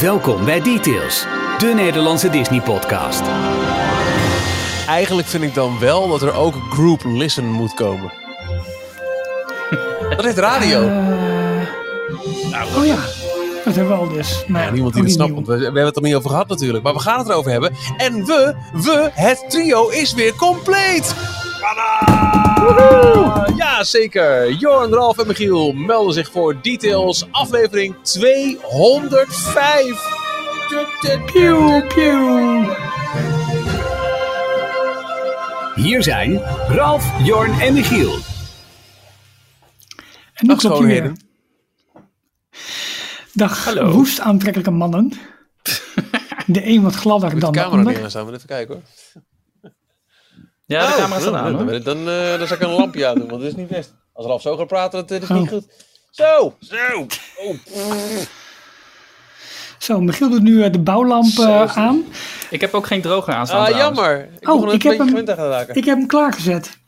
Welkom bij Details, de Nederlandse Disney-podcast. Eigenlijk vind ik dan wel dat er ook group listen moet komen. Dat is radio. Oh ja, dat hebben we al dus. Maar Ja, niemand die het snapt, want we, we hebben het er niet over gehad natuurlijk. Maar we gaan het erover hebben. En we, we, het trio is weer compleet! Ja, zeker. Joran, Ralf en Michiel melden zich voor Details, aflevering 205. Pew, pew. Hier zijn Ralf, Jorn en Michiel. En nu klopt hij weer. Dag Hallo. woest aantrekkelijke mannen. De een wat gladder dan de de camera ander. staan, maar even kijken hoor. Ja, de Oh, camera staat aan dan, hoor. dan, dan, dan zal ik een lampje aan doen, want dat is niet best. Als Ralf zo gaat praten, dat is Oh. niet goed. Zo, zo. Oh. Zo, Michiel doet nu eh, de bouwlamp eh, is het. aan. Ik heb ook geen droger aan staan Ah, jammer. Ik Oh, er ik een heb beetje hem-. Ik heb hem klaargezet.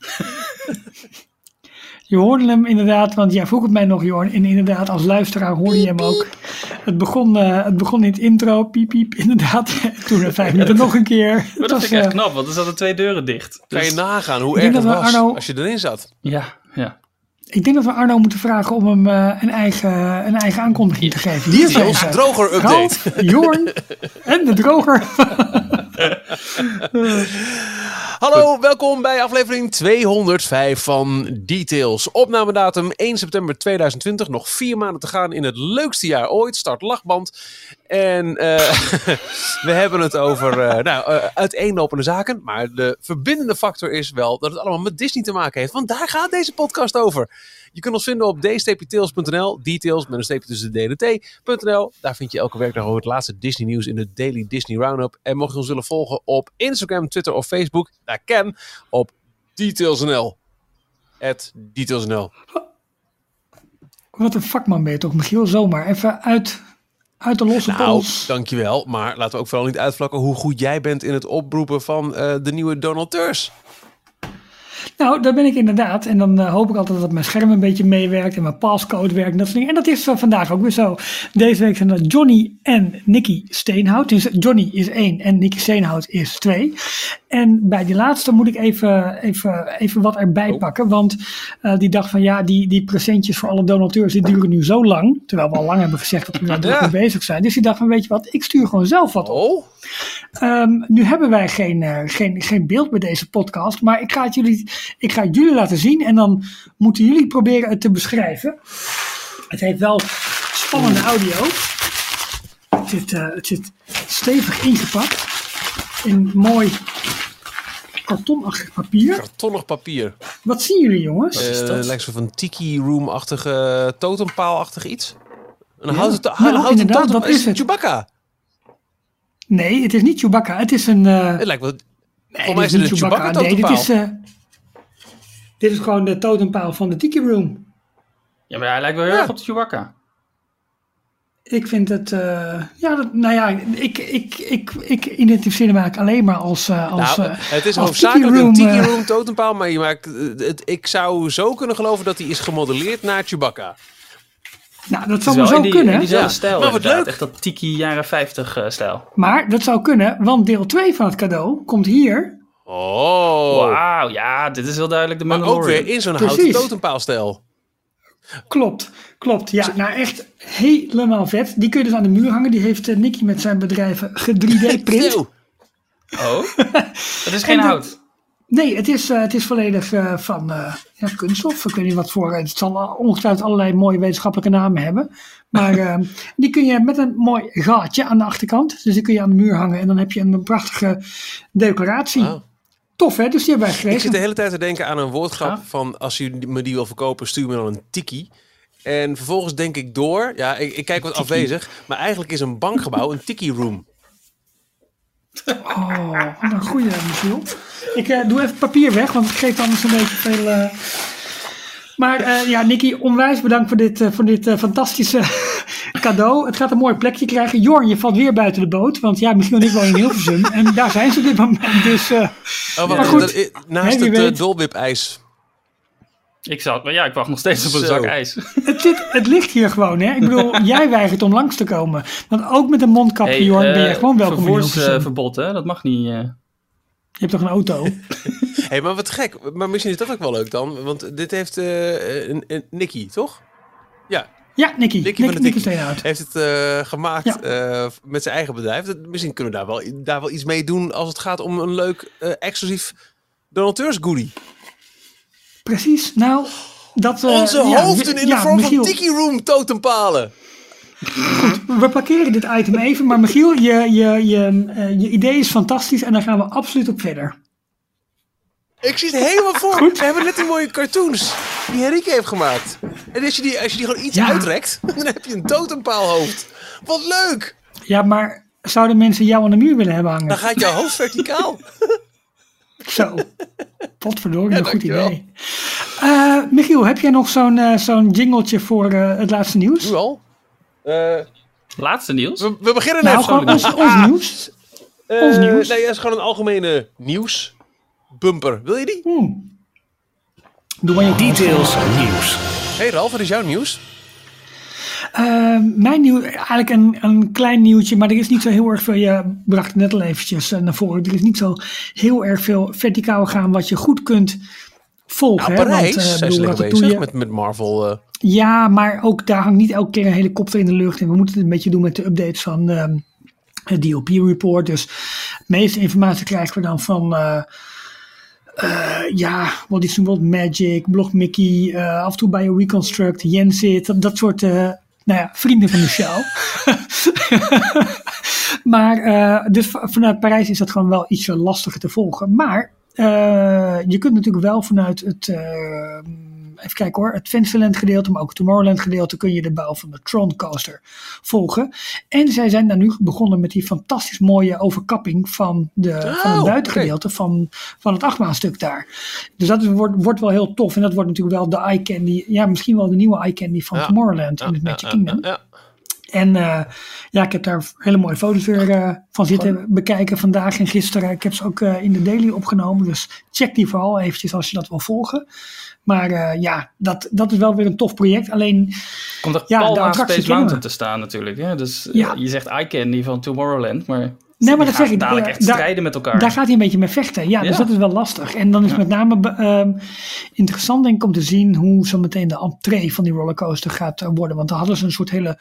Je hoorde hem inderdaad, want jij vroeg het mij nog, Jorn. En inderdaad, als luisteraar hoorde je hem ook. Het begon, eh, het begon in het intro, piep, piep, inderdaad. Toen er vijf minuten nog een keer. Maar dat was, vind ik echt eh, knap, want er zaten twee deuren dicht. Kan je Dus- nagaan hoe erg het dat was Arno- als je erin zat? Ja, ja. Ik denk dat we Arno moeten vragen om hem eh, een, eigen, een eigen aankondiging te geven. Hier zijn Details ze. droger update. Ralf, Jorn en de droger. Hallo, welkom bij aflevering 205 van Details. Opnamedatum 1 september 2020. Nog vier maanden te gaan in het leukste jaar ooit. Start lachband. En eh, we hebben het over eh, nou, eh, uiteenlopende zaken. Maar de verbindende factor is wel dat het allemaal met Disney te maken heeft. Want daar gaat deze podcast over. Je kunt ons vinden op d-tails.nl. Details met een streepje tussen de D en de T.nl. Daar vind je elke werkdag ook het laatste Disney nieuws in de Daily Disney Roundup. En mocht je ons willen volgen op Instagram, Twitter of Facebook, daar kan op details.nl. At details.nl. Wat een vakman ben toch, Michiel? Zomaar even uit, uit de losse Nou, pols. dankjewel. Maar laten we ook vooral niet uitvlakken hoe goed jij bent in het oproepen van eh, de nieuwe donateurs. Nou, daar ben ik inderdaad. En dan eh, hoop ik altijd dat mijn scherm een beetje meewerkt en mijn passcode werkt en dat soort dingen. En dat is vandaag ook weer zo. Deze week zijn dat Johnny en Nicky Steenhout. Dus Johnny is één en Nicky Steenhout is twee. En bij die laatste moet ik even, even, even wat erbij Oh. pakken. Want eh, die dacht van ja, die, die presentjes voor alle donateurs die duren nu zo lang. Terwijl we al lang hebben gezegd dat we daar druk Ja. mee bezig zijn. Dus die dacht van weet je wat, ik stuur gewoon zelf wat op. Oh, Ehm, nu hebben wij geen, eh, geen, geen beeld bij deze podcast, maar ik ga, het jullie, ik ga het jullie laten zien en dan moeten jullie proberen het te beschrijven. Het heeft wel spannende audio. Het zit, eh, het zit stevig ingepakt in mooi kartonachtig papier. kartonnig papier. Wat zien jullie jongens? Eh dat? lijkt zo van tiki room-achtige, totempaalachtig iets. Een houten, to- Ja, houten inderdaad, totem- dat is het. Chewbacca. Nee, het is niet Chewbacca. Het is een... eh, Het lijkt wel... nee, voor mij dit is het een niet Chewbacca. Nee, dit is, eh, dit is gewoon de totempaal van de Tiki Room. Ja, maar hij lijkt wel heel Ja. erg op de Chewbacca. Ik vind het, eh, ja, dat, nou ja, ik, ik, ik, ik identificeer hem eigenlijk alleen maar als, eh, als Nou, eh, het is hoofdzakelijk een tiki room totempaal, maar je maakt, het, ik zou zo kunnen geloven dat hij is gemodelleerd naar Chewbacca. nou, dat zou is wel zo in, die, kunnen, in diezelfde Ja. stijl Maar wat inderdaad. leuk. Echt dat tiki jaren 50 eh, stijl. maar dat zou kunnen, want deel 2 van het cadeau komt hier. Oh. Wauw, ja, dit is heel duidelijk de Maar ook Mandalorian. weer in zo'n houten totempaalstijl. Klopt, klopt. Ja, nou echt helemaal vet. Die kun je dus aan de muur hangen. Die heeft eh, Nicky met zijn bedrijven ge-3D-print. Zo. Oh, het is geen hout. Nee, het is, eh, het is volledig eh, van eh, ja, kunststof. Ik weet niet wat voor. Het zal ongetwijfeld allerlei mooie wetenschappelijke namen hebben. Maar die kun je met een mooi gaatje aan de achterkant. Dus die kun je aan de muur hangen. En dan heb je een prachtige decoratie. Tof hè, dus die hebben wij Ik zit de hele tijd te denken aan een woordgrap van als je me die wil verkopen, stuur me dan een tiki. En vervolgens denk ik door, ja, ik, ik kijk wat afwezig, maar eigenlijk is een bankgebouw een tiki room. Oh, wat een goede Michiel. Ik eh, doe even papier weg, want het geeft anders een beetje veel... eh, Maar eh, ja, Nicky, onwijs bedankt voor dit, eh, voor dit eh, fantastische cadeau. Het gaat een mooi plekje krijgen. Jorn, je valt weer buiten de boot. Want ja, Michiel en ik wonen in Hilversum. En daar zijn ze op dit moment. Dus eh, Oh, Maar wacht, goed, dat naast het weet. dolwip-ijs. Ik, zou, maar ja, ik wacht nog steeds op een zak ijs. Het, zit, het ligt hier gewoon, hè? Ik bedoel, jij weigert om langs te komen. Want ook met een mondkapje, Hey, Jorn, ben je gewoon welkom in Hilversum. Vervoersverbod, hè? Dat mag niet. Je hebt toch een auto? hey, maar wat gek. Maar misschien is dat ook wel leuk dan. Want dit heeft eh een, een Nicky, toch? Ja, Ja, Nicky. Nicky Nicky, van de Nicky heeft het eh, gemaakt Ja. eh, met zijn eigen bedrijf. Dat, misschien kunnen we daar wel, daar wel iets mee doen als het gaat om een leuk, exclusief donateurs goodie. Precies. Nou, dat... Onze ja, hoofden in ja, de vorm Michiel, van Tiki Room totempalen. We parkeren dit item even. Maar Michiel, je, je, je, eh, je idee is fantastisch. En daar gaan we absoluut op verder. Ik zie het helemaal voor. Goed. We hebben net die mooie cartoons die Henrike heeft gemaakt. En als je die, als je die gewoon iets Ja. uitrekt, dan heb je een totempaalhoofd. Wat leuk! Ja, maar zouden mensen jou aan de muur willen hebben hangen? Dan gaat jouw hoofd verticaal. Zo. Potverdorie, Ja, een goed idee. Eh, Michiel, heb jij nog zo'n eh, zo'n jingletje voor eh, het laatste nieuws? Nu al. Eh, Laatste nieuws. we, we beginnen Nou, even gewoon ons, ons Ah, nieuws. eh, ons nieuws. Nee, dat is gewoon een algemene nieuws. Bumper. Wil je die? Hmm. Doe maar je Details nieuws. Hey Ralf, wat is jouw nieuws? Eh, mijn nieuw, eigenlijk een, een klein nieuwtje, maar er is niet zo heel erg veel. Je bracht het net al eventjes naar voren. Er is niet zo heel erg veel verticaal gaan wat je goed kunt volgen. Nou, hè, Parijs want, eh, zijn bedoel, bezig met, met Marvel. eh. Ja, maar ook daar hangt niet elke keer een helikopter in de lucht. En we moeten het een beetje doen met de updates van ehm, het DLP-report. Dus de meeste informatie krijgen we dan van... eh, ja, Walt Disney World Magic, Blog Mickey, af en toe bij Reconstruct, Jensit, dat, dat soort, nou ja, vrienden van de show. maar, dus vanuit Parijs is dat gewoon wel ietsje lastiger te volgen. Maar eh, je kunt natuurlijk wel vanuit het, eh, even kijken hoor, het Fantasyland gedeelte, maar ook het Tomorrowland gedeelte kun je de bouw van de Tron Coaster volgen. En zij zijn daar nu begonnen met die fantastisch mooie overkapping van, de, van Oh, het buitengedeelte van, van het achtbaanstuk daar. Dus dat is, wordt, wordt wel heel tof. En dat wordt natuurlijk wel de eye candy, ja misschien wel de nieuwe eye candy van Ja. Tomorrowland in het Magic ja, Kingdom. En eh, ja, ik heb daar hele mooie foto's weer eh, van zitten bekijken vandaag en gisteren. Ik heb ze ook eh, in de daily opgenomen. Dus check die vooral eventjes als je dat wil volgen. Maar ja, dat, dat is wel weer een tof project. Alleen, Komt er Ja, pal attractie Space Mountain te staan natuurlijk. Hè? Dus Ja. je zegt eye candy van Tomorrowland, maar... Nee, maar die dat gaan zeg ik, dadelijk echt daar- strijden met elkaar. daar gaat hij een beetje mee vechten. Ja, dus dat is wel lastig. En dan is Ja. met name ehm, interessant denk ik om te zien hoe zo meteen de entree van die rollercoaster gaat worden. Want daar hadden ze een soort hele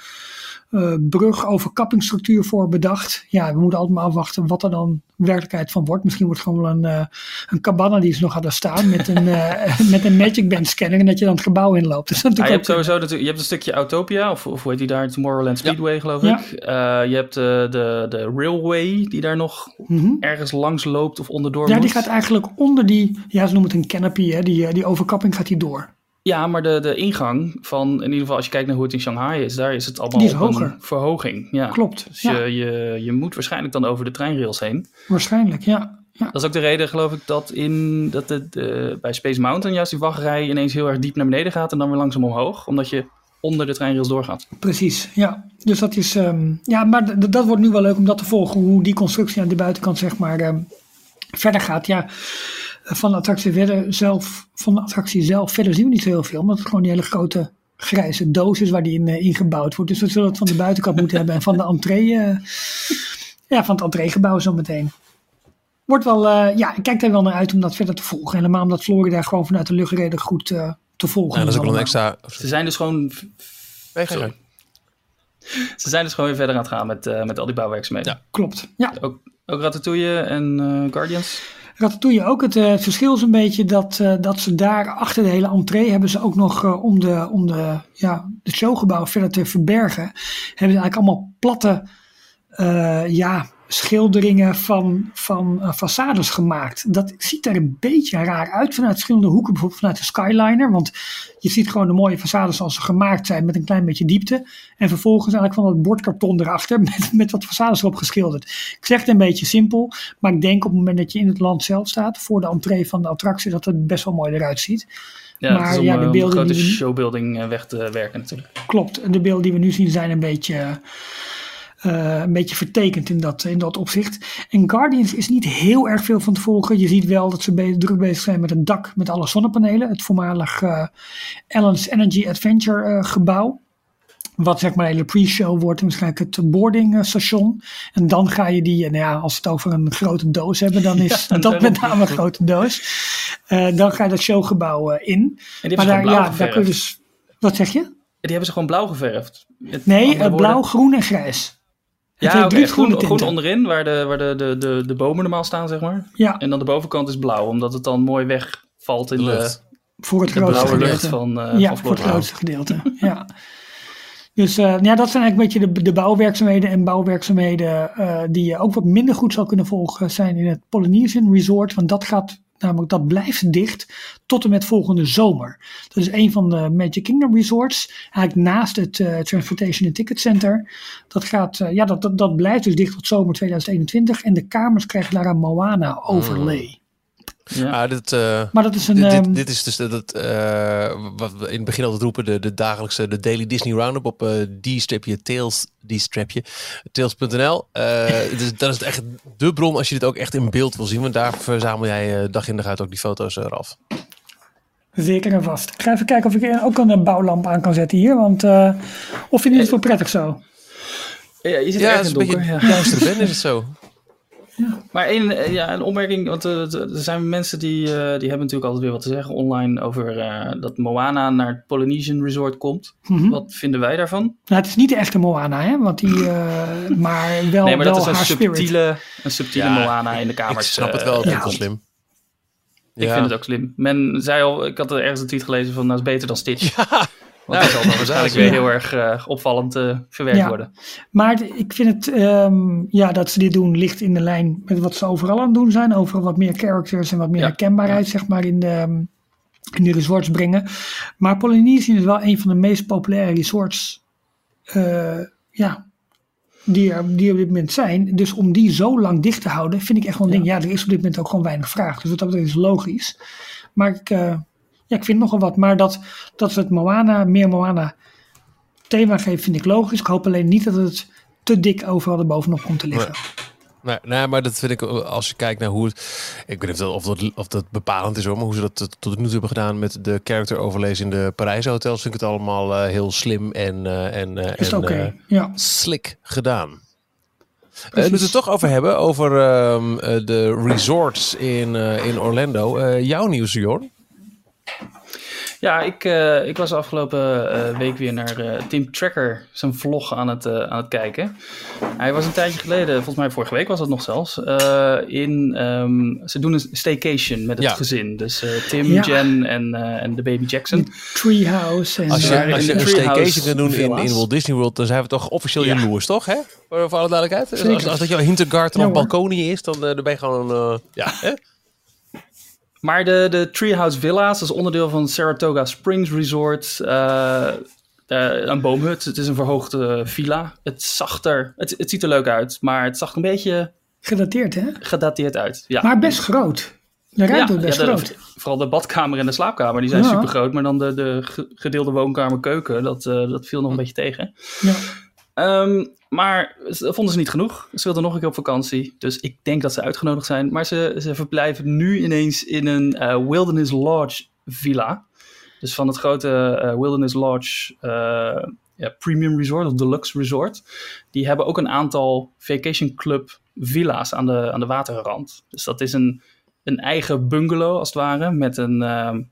eh, brug overkappingsstructuur voor bedacht. Ja, we moeten altijd maar afwachten wat er dan werkelijkheid van wordt. Misschien wordt het gewoon wel een, eh, een cabana die ze nog hadden staan met een, eh, met een Magic Band scanner en dat je dan het gebouw inloopt. Dat is Ja, je hebt sowieso natuurlijk, je hebt een stukje Autopia, of, of hoe heet die daar? Tomorrowland Speedway, geloof Ja. ik. Eh, je hebt de, de, de Railway, die daar nog Mhm. ergens langs loopt of onderdoor Ja, moet. die gaat eigenlijk onder die, ja ze noemen het een canopy, hè, die, die overkapping gaat die door. Ja, maar de, de ingang van, in ieder geval als je kijkt naar hoe het in Shanghai is, daar is het allemaal Die is hoger. een verhoging. Ja. Klopt, Dus ja. je, je, je moet waarschijnlijk dan over de treinrails heen. Waarschijnlijk, ja. ja. Dat is ook de reden, geloof ik, dat, in, dat het, eh, bij Space Mountain juist die wachtrij ineens heel erg diep naar beneden gaat en dan weer langzaam omhoog. Omdat je onder de treinrails doorgaat. Precies, ja. Dus dat is, ehm, ja, maar dat wordt nu wel leuk om dat te volgen, hoe die constructie aan de buitenkant, zeg maar, ehm, verder gaat. Ja, van de attractie verder zelf, van de attractie zelf verder zien we niet zo heel veel, omdat het gewoon die hele grote grijze doos is waar die in eh, ingebouwd wordt. Dus we zullen het van de buitenkant moeten hebben en van de entree, eh, ja, van het entreegebouw zo meteen. Wordt wel, eh, ja, ik kijk daar wel naar uit om dat verder te volgen. Helemaal omdat Florida gewoon vanuit de lucht redelijk goed eh, te volgen Ja, dat is ook wel een extra... Ze zijn dus gewoon, Nee, ze zijn dus gewoon weer verder aan het gaan met, eh, met al die bouwwerkzaamheden. Ja. Klopt, ja. Ook, ook Ratatouille en eh, Guardians. Ratatouille ook. Het, eh, het verschil is een beetje dat, eh, dat ze daar achter de hele entree hebben ze ook nog eh, om, de, om de, ja, de showgebouw verder te verbergen. Hebben ze eigenlijk allemaal platte ja, schilderingen van, van eh, façades gemaakt. Dat ziet er een beetje raar uit vanuit verschillende hoeken. Bijvoorbeeld vanuit de Skyliner. Want je ziet gewoon de mooie façades zoals ze gemaakt zijn met een klein beetje diepte. En vervolgens eigenlijk van dat bordkarton erachter met, met wat façades erop geschilderd. Ik zeg het een beetje simpel. Maar ik denk op het moment dat je in het land zelf staat. Voor de entree van de attractie. Dat het best wel mooi eruit ziet. Ja, Maar om, ja, eh, de om beelden grote die we showbuilding eh, weg te werken natuurlijk. Klopt. De beelden die we nu zien zijn een beetje eh, een beetje vertekend in dat, in dat opzicht. En Guardians is niet heel erg veel van te volgen. Je ziet wel dat ze be- druk bezig zijn met het dak met alle zonnepanelen. Het voormalig eh Allen's Energy Adventure eh, gebouw. Wat zeg maar hele pre-show wordt, en waarschijnlijk het boarding eh, station. En dan ga je die, nou ja, als we het over een grote doos hebben, dan is Ja, dat met name een grote doos. Dan ga je dat showgebouw in. Maar daar, ja, daar kun je dus. Wat zeg je? Die hebben ze gewoon blauw geverfd. Nee, blauw, groen en grijs. Het Ja, drie groen, groene groen onderin, waar, de, waar de, de, de, de bomen normaal staan, zeg maar. Ja, En dan de bovenkant is blauw, omdat het dan mooi wegvalt in De lucht. voor het de grootste blauwe gedeelte. lucht van, eh ja, van voor het grootste gedeelte. ja. Dus eh, ja, dat zijn eigenlijk een beetje de, de bouwwerkzaamheden. En bouwwerkzaamheden eh, die je ook wat minder goed zou kunnen volgen zijn in het Polynesian Resort. Want dat gaat namelijk, dat blijft dicht tot en met volgende zomer. Dat is een van de Magic Kingdom Resorts. Eigenlijk naast het eh, Transportation and Ticket Center. Dat, gaat, eh, ja, dat, dat, dat blijft dus dicht tot zomer 2021. En de kamers krijgen daar een Moana overlay. Ja. Ah, dit, eh, Maar dat is een... dit, dit, ehm, dit is dus dat, eh, wat we in het begin altijd roepen, de, de dagelijkse, de Daily Disney Roundup op eh die-strapje Tails, die-strapje, tails.nl. Dus dat is echt de bron als je dit ook echt in beeld wil zien, want daar verzamel jij eh, dag in dag uit ook die foto's eraf. Zeker en vast. Ik ga even kijken of ik ook een bouwlamp aan kan zetten hier. Want, eh, of vind je het wel prettig zo? Ja, je zit Ja, het is in een het beetje donker. Ja. duister ben, is het zo. Maar één, eh, ja, een opmerking, want eh, er zijn mensen die, eh, die hebben natuurlijk altijd weer wat te zeggen online over eh, dat Moana naar het Polynesian Resort komt. Mhm. Wat vinden wij daarvan? Nou, het is niet de echte Moana, hè? Want die, eh, maar wel, nee, maar wel dat is een spirit. subtiele, een subtiele Ja, Moana in de kamers. Ik snap het wel, ik vind het wel slim. Ik vind het ook slim. Men zei al, ik had er ergens een tweet gelezen van, nou is beter dan Stitch. Want Nou, dat zal dan waarschijnlijk weer heel erg eh, opvallend eh, verwerkt Ja. worden. Maar ik vind het, ehm, ja, dat ze dit doen, ligt in de lijn met wat ze overal aan het doen zijn. Overal wat meer characters en wat meer Ja. herkenbaarheid, zeg maar, in de, ehm, in de resorts brengen. Maar Polynesian is wel een van de meest populaire resorts, eh, ja, die er, die er op dit moment zijn. Dus om die zo lang dicht te houden, vind ik echt wel een ding. Ja, er is op dit moment ook gewoon weinig vraag. Dus wat dat betreft is logisch. Maar ik, eh, ja, ik vind nogal wat. Maar dat, dat we het Moana, meer Moana thema geven, vind ik logisch. Ik hoop alleen niet dat het te dik overal erbovenop komt te liggen. Nee, nee, maar dat vind ik, als je kijkt naar hoe het... Ik weet niet of dat, of dat bepalend is hoor, maar hoe ze dat tot- nu toe hebben gedaan met de character in de Parijse hotels, vind ik het allemaal eh, heel slim en, eh, en, eh, Is en ja. slick gedaan. We het toch over hebben, over ehm, eh, de resorts in, in Orlando. Jouw nieuws, Jorn? Ja, ik, eh, ik was afgelopen eh, week weer naar eh, Tim Tracker zijn vlog aan het, aan het kijken. Hij was een tijdje geleden, volgens mij vorige week was dat nog zelfs, eh, in, ehm, ze doen een staycation met het Ja. gezin. Dus eh, Tim, Ja. Jen en, eh, en de baby Jackson. Treehouse en Als je, als je een Treehouse staycation kan doen in, in Walt Disney World, dan zijn we toch officieel Ja. jaloers, toch? Hè? Voor, voor alle duidelijkheid. Dus. Als, als dat jouw Hintergarten Ja, of hoor. balkonie is, dan, dan ben je gewoon... eh, ja, hè? Maar de, de Treehouse Villa's, dat is onderdeel van Saratoga Springs Resort. eh, een boomhut. Het is een verhoogde villa. Het zag er, het, het ziet er leuk uit, maar het zag een beetje Gedateerd, hè? gedateerd uit. Ja. Maar best groot. De ruimte is best ja, de- groot. vooral de badkamer en de slaapkamer, die zijn Ja. super groot. Maar dan de, de ge- gedeelde woonkamer, keuken, dat, eh, dat viel nog een beetje tegen. Ja. Ehm, maar dat vonden ze niet genoeg. Ze wilden nog een keer op vakantie. Dus ik denk dat ze uitgenodigd zijn. Maar ze, ze verblijven nu ineens in een eh, Wilderness Lodge villa. Dus van het grote eh, Wilderness Lodge eh, ja, Premium Resort of Deluxe Resort. Die hebben ook een aantal Vacation Club villa's aan de, aan de waterrand. Dus dat is een, een eigen bungalow als het ware. Met een, ehm,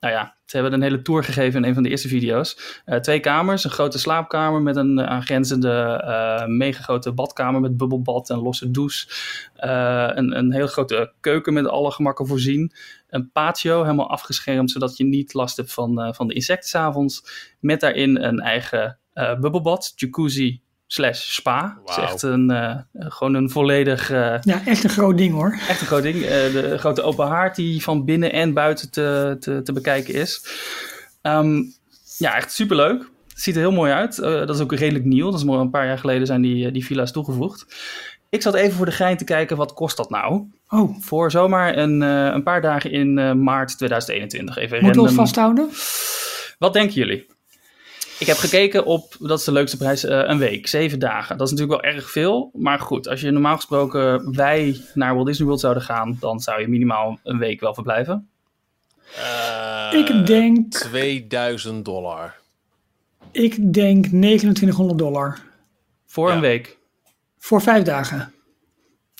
nou ja, ze hebben een hele tour gegeven in een van de eerste video's. Eh, twee kamers, een grote slaapkamer met een eh, aangrenzende eh mega grote badkamer met bubbelbad en losse douche. Een, een hele grote keuken met alle gemakken voorzien. Een patio helemaal afgeschermd zodat je niet last hebt van, van de insecten 's avonds. Met daarin een eigen bubbelbad, jacuzzi slash spa. Het is echt een, eh, gewoon een volledig eh, ja, echt een groot ding hoor. Echt een groot ding. Eh, de grote open haard die van binnen en buiten te, te, te bekijken is. Ehm, ja, echt superleuk. Het ziet er heel mooi uit. Eh, dat is ook redelijk nieuw. Dat is maar een paar jaar geleden zijn die, die villa's toegevoegd. Ik zat even voor de gein te kijken, wat kost dat nou? Oh, Voor zomaar een, eh, een paar dagen in eh, maart 2021. Even moeten we ons vasthouden? Wat denken jullie? Ik heb gekeken op, dat is de leukste prijs, eh, een week, zeven dagen. Dat is natuurlijk wel erg veel. Maar goed, als je normaal gesproken wij naar Walt Disney World zouden gaan, dan zou je minimaal een week wel verblijven. Eh, Ik denk- 2000 dollar. Ik denk 2900 dollar. Voor Ja. een week. Voor vijf dagen.